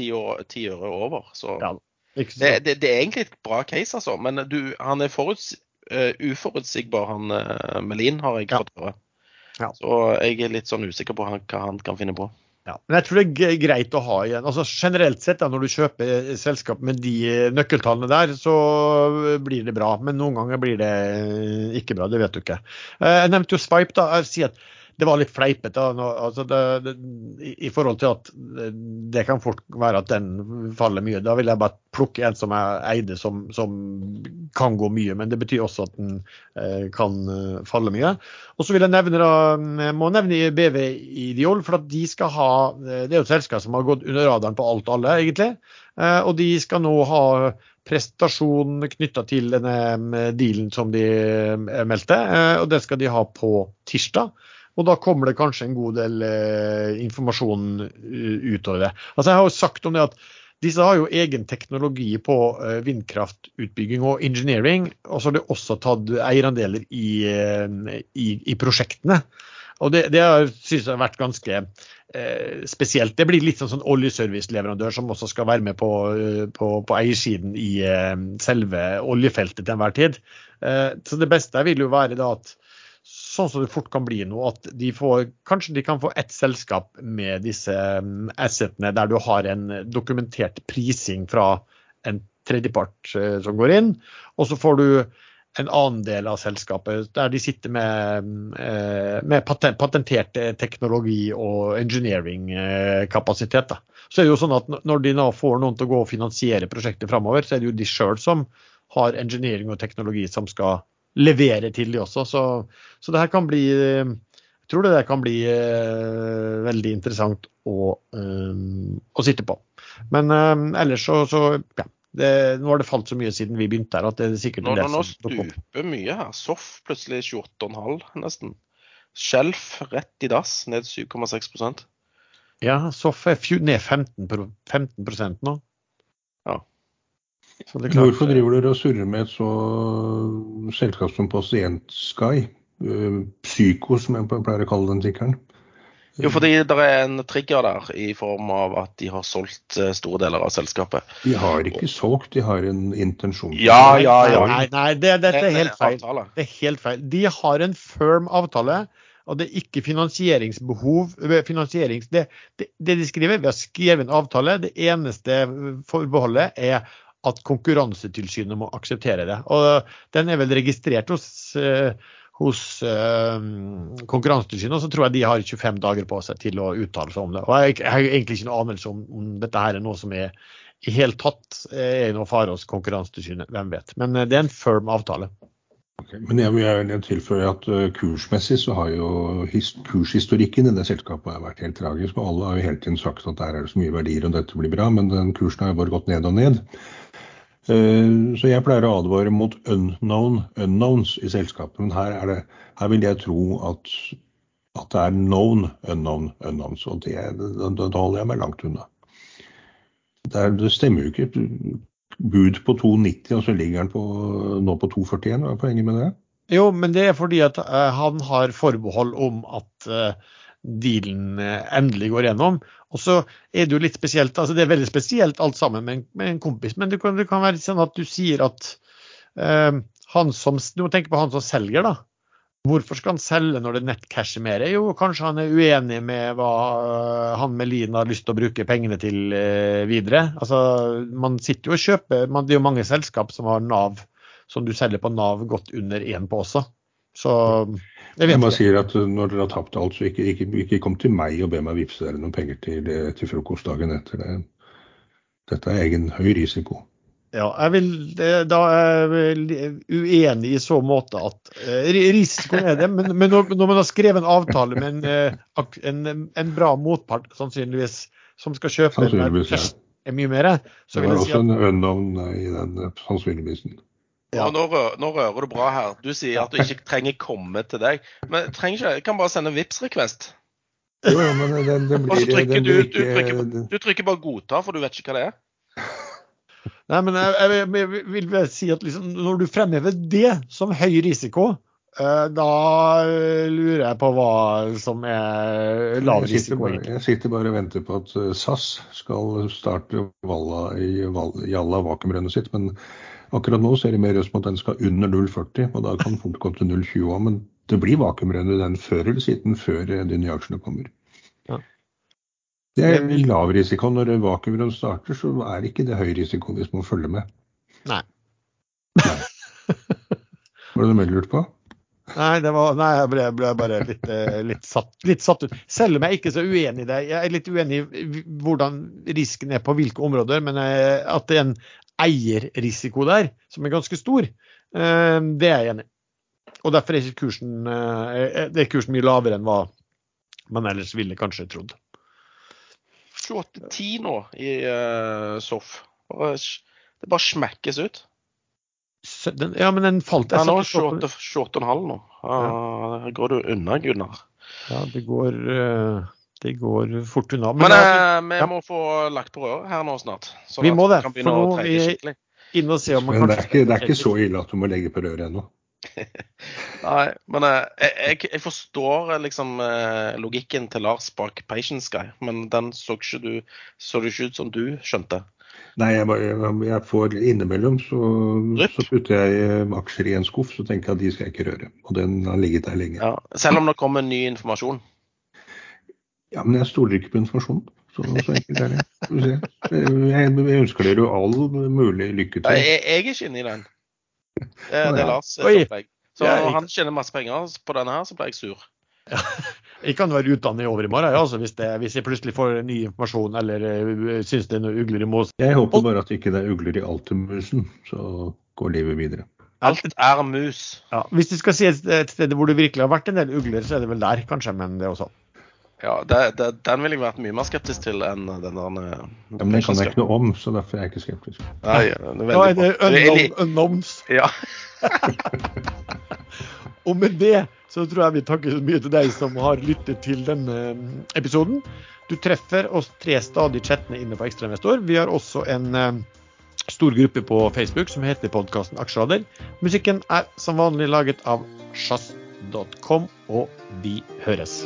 ti øre over, så Ja. Det, det, det er egentlig et bra case, altså. Men du, han er foruts, eh, uforutsigbar, han uh, Melin, har jeg fått høre. Ja. Så jeg er litt sånn usikker på han, hva han kan finne på. Ja, men jeg tror det er greit å ha igjen. Altså Generelt sett, da, når du kjøper eh, selskap med de eh, nøkkeltallene der, så eh, blir det bra. Men noen ganger blir det eh, ikke bra. Det vet du ikke. Eh, Jeg nevnte jo Swipe. da, Jeg sier at det var litt fleipete altså i, forhold til at det, kan fort være at den faller mye. Da vil jeg bare plukke en som jeg eide som, som kan gå mye, men det betyr også at den eh, kan eh, falle mye. Og så vil jeg nevne da, må nevne BV Ideol, for at de skal ha eh, Det er jo et selskap som har gått under radaren på alt og alle, egentlig. Eh, Og de skal nå ha prestasjon knytta til denne eh, dealen som de meldte, eh, og det skal de ha på tirsdag. Og da kommer det kanskje en god del eh, informasjon eh, utover det. Altså Jeg har jo sagt om det at disse har jo egen teknologi på eh, vindkraftutbygging og engineering, og så har de også tatt eierandeler i, eh, i, i prosjektene. Og det, det synes jeg har vært ganske eh, spesielt. Det blir litt sånn, sånn oljeserviceleverandør som også skal være med på, eh, på, på eiersiden i eh, selve oljefeltet til enhver tid. Eh, så det beste vil jo være da at sånn som det fort kan bli nå, at de får, kanskje de kan få ett selskap med disse mm, assetene der du har en dokumentert prising fra en tredjepart eh, som går inn, og så får du en annen del av selskapet der de sitter med, med patent, patentert teknologi og engineering-kapasitet. Så er det jo sånn at Når de nå får noen til å gå og finansiere prosjektet framover, så er det jo de sjøl som har engineering og teknologi som skal levere til de også. Så, så det her kan bli Jeg tror det der kan bli uh, veldig interessant å, um, å, sitte på. Men uh, ellers så, så ja. Det, nå har det falt så mye siden vi begynte her at det er sikkert Nå, nå, nå stuper mye her. Soff plutselig 28,5 nesten. Skjelf rett i dass, ned 7,6% Ja, Soff er ned 15, 15% nå. Hvorfor driver dere og surrer med et så selskap som Pasientsky? Eh, Psyko, som jeg pleier å kalle den tikkeren. Jo, fordi det er en trigger der i form av at de har solgt eh, store deler av selskapet. De har ikke solgt, de har en intensjon. Ja, ja, ja. Nei, nei det, dette er helt feil. Det er helt feil. De har en firm avtale, og det er ikke finansieringsbehov. Eh, finansierings, det, det, det de skriver, vi har skrevet en avtale. Det eneste forbeholdet er at Konkurransetilsynet må akseptere det. Og Den er vel registrert hos, uh, hos uh, Konkurransetilsynet, og så tror jeg de har 25 dager på seg til å uttale seg om det. Og Jeg, jeg har egentlig ikke noe anelse om, om dette her er noe som er i hele tatt er noe fare hos Konkurransetilsynet, hvem vet. Men det er en firm avtale. Okay, men jeg vil tilføye at kursmessig så har jo kurshistorikken i det selskapet vært helt tragisk. og Alle har jo hele tiden sagt at der er det så mye verdier og dette blir bra, men den kursen har jo bare gått ned og ned. Eh, så jeg pleier å advare mot unknown unknowns i selskapet. Men her, det, her vil jeg tro at, at, det er known unknown unknowns. Og det, da holder jeg meg langt unna. Det, det stemmer jo ikke. Bud på 2,90, og så ligger han på, nå på 2,41. Hva er poenget med det? Jo, men det er fordi at uh, han har forbehold om at uh, dealen endelig går gjennom. Og så er det jo litt spesielt, altså det er veldig spesielt alt sammen med en, med en kompis, men det kan, det kan, være sånn at du sier at eh, han som, du må tenke på han som selger, da. Hvorfor skal han selge når det nettcasher mer? Jo, kanskje han er uenig med hva han med Lien har lyst til å bruke pengene til uh, videre. Altså, man sitter jo og kjøper man, Det er jo mange selskap som har Nav, som du selger på Nav godt under én på også. Så jeg, jeg ikke. sier at når dere har tapt alt, så ikke, ikke, ikke kom til meg og be meg vippse dere noen penger til, til frokostdagen etter det. Dette er egen høy risiko. Ja, jeg vil, da er jeg uenig i så måte at eh, risikoen er det, men, men når, når, man har skrevet en avtale med en, eh, en, en bra motpart, sannsynligvis, som skal kjøpe ja. er mye mer, så vil jeg si at Det var også en unknown i den sannsynligvis. Ja. Nå, rører, nå, rører du bra her. Du sier at du ikke trenger komme til deg. Men trenger ikke, jeg kan bare sende vips request Jo, men den, den blir, Og så trykker du, du, trykker, du trykker bare 'godta', for du vet ikke hva det er. [laughs] Nei, men jeg, jeg, jeg vil vel si at liksom, når du fremhever det som høy risiko, uh, da lurer jeg på hva som er lav risiko. Jeg, jeg sitter bare og venter på at eh, SAS skal starte Valla i Jalla vakuumrennet sitt. men Akkurat nå ser det mer ut som at den skal under 0,40, og da kan fort gå til 0,20 òg. Men det blir vakuumrennet den før eller siden, før de nye aksjene kommer. Ja. Det er lav risiko. Når vakuumrenn starter, så er ikke det høy risiko hvis man følger med. Nei. nei. Var det noe mer lurt på? Nei, var, nei, jeg ble, ble bare litt, eh, litt, satt, litt, satt, ut. Selv om jeg er ikke så uenig i det. Jeg er litt uenig i hvordan risken er på hvilke områder, men eh, at er en eierrisiko der, som er ganske stor, eh, det er jeg enig i. Og derfor er ikke kursen, eh, det er kursen mye lavere enn hva man ellers ville kanskje trodd. 28-10 nå i uh, SOF. Det bare smekkes ut. Den, ja, men den falt Ja, nå 28,5 nå. Ja. går du unna, Gunnar. Ja, det går uh, det går fort unna. Men, Men eh, vi ja. må få lagt på røret her nå snart. vi må det. For nå er vi inn og se om man Men det er, ikke, det er ikke så ille at du må legge på røret ennå. [laughs] Nei, men eh, jeg, jeg, jeg forstår eh, liksom eh, logikken til Lars bak Patience Guy, men den så ikke du så det ikke ut som du skjønte. Nei, jeg, jeg, jeg får innimellom så, så putter jeg aksjer i en skuff, så tenker jeg at de skal jeg ikke røre. Og den har ligget der lenge. Ja, selv om det kommer ny informasjon. Ja, men jeg stoler ikke på informasjonen. Så, så enkelt er det. Jeg, jeg ønsker dere jo all mulig lykke Ja, til. jeg, jeg er ikke inne i den. Det, det er. Lars som opplegg. Så Ja, jeg- han tjener masse penger på denne her, så blir jeg sur. [laughs] Jeg kan være utdannet i over i morgen ja, altså, hvis, det, hvis jeg plutselig får ny informasjon eller uh, syns det er noe ugler i mosen. Jeg håper bare at ikke det ikke er ugler i Altimusen, så går livet videre. Alt er mus. Ja, hvis du skal si et, et sted hvor det virkelig har vært en del ugler, så er det vel der, kanskje. Men det er også. Ja, det, det, Den ville jeg vært mye mer skeptisk til enn den der eh, Ja, men den kan jeg ikke noe om, så derfor er jeg ikke skeptisk. Nei, det er Da er det er unknown, unknowns. Ja. [laughs] Og med det så tror jeg vi takker så mye til deg som har lyttet til denne mm, episoden. Du treffer oss tre stadig chattene inne på Ekstrainvestor. Vi har også en eh, stor gruppe på Facebook som heter podkasten Aksjeradder. Musikken er som vanlig laget av sjazz.com, og vi høres.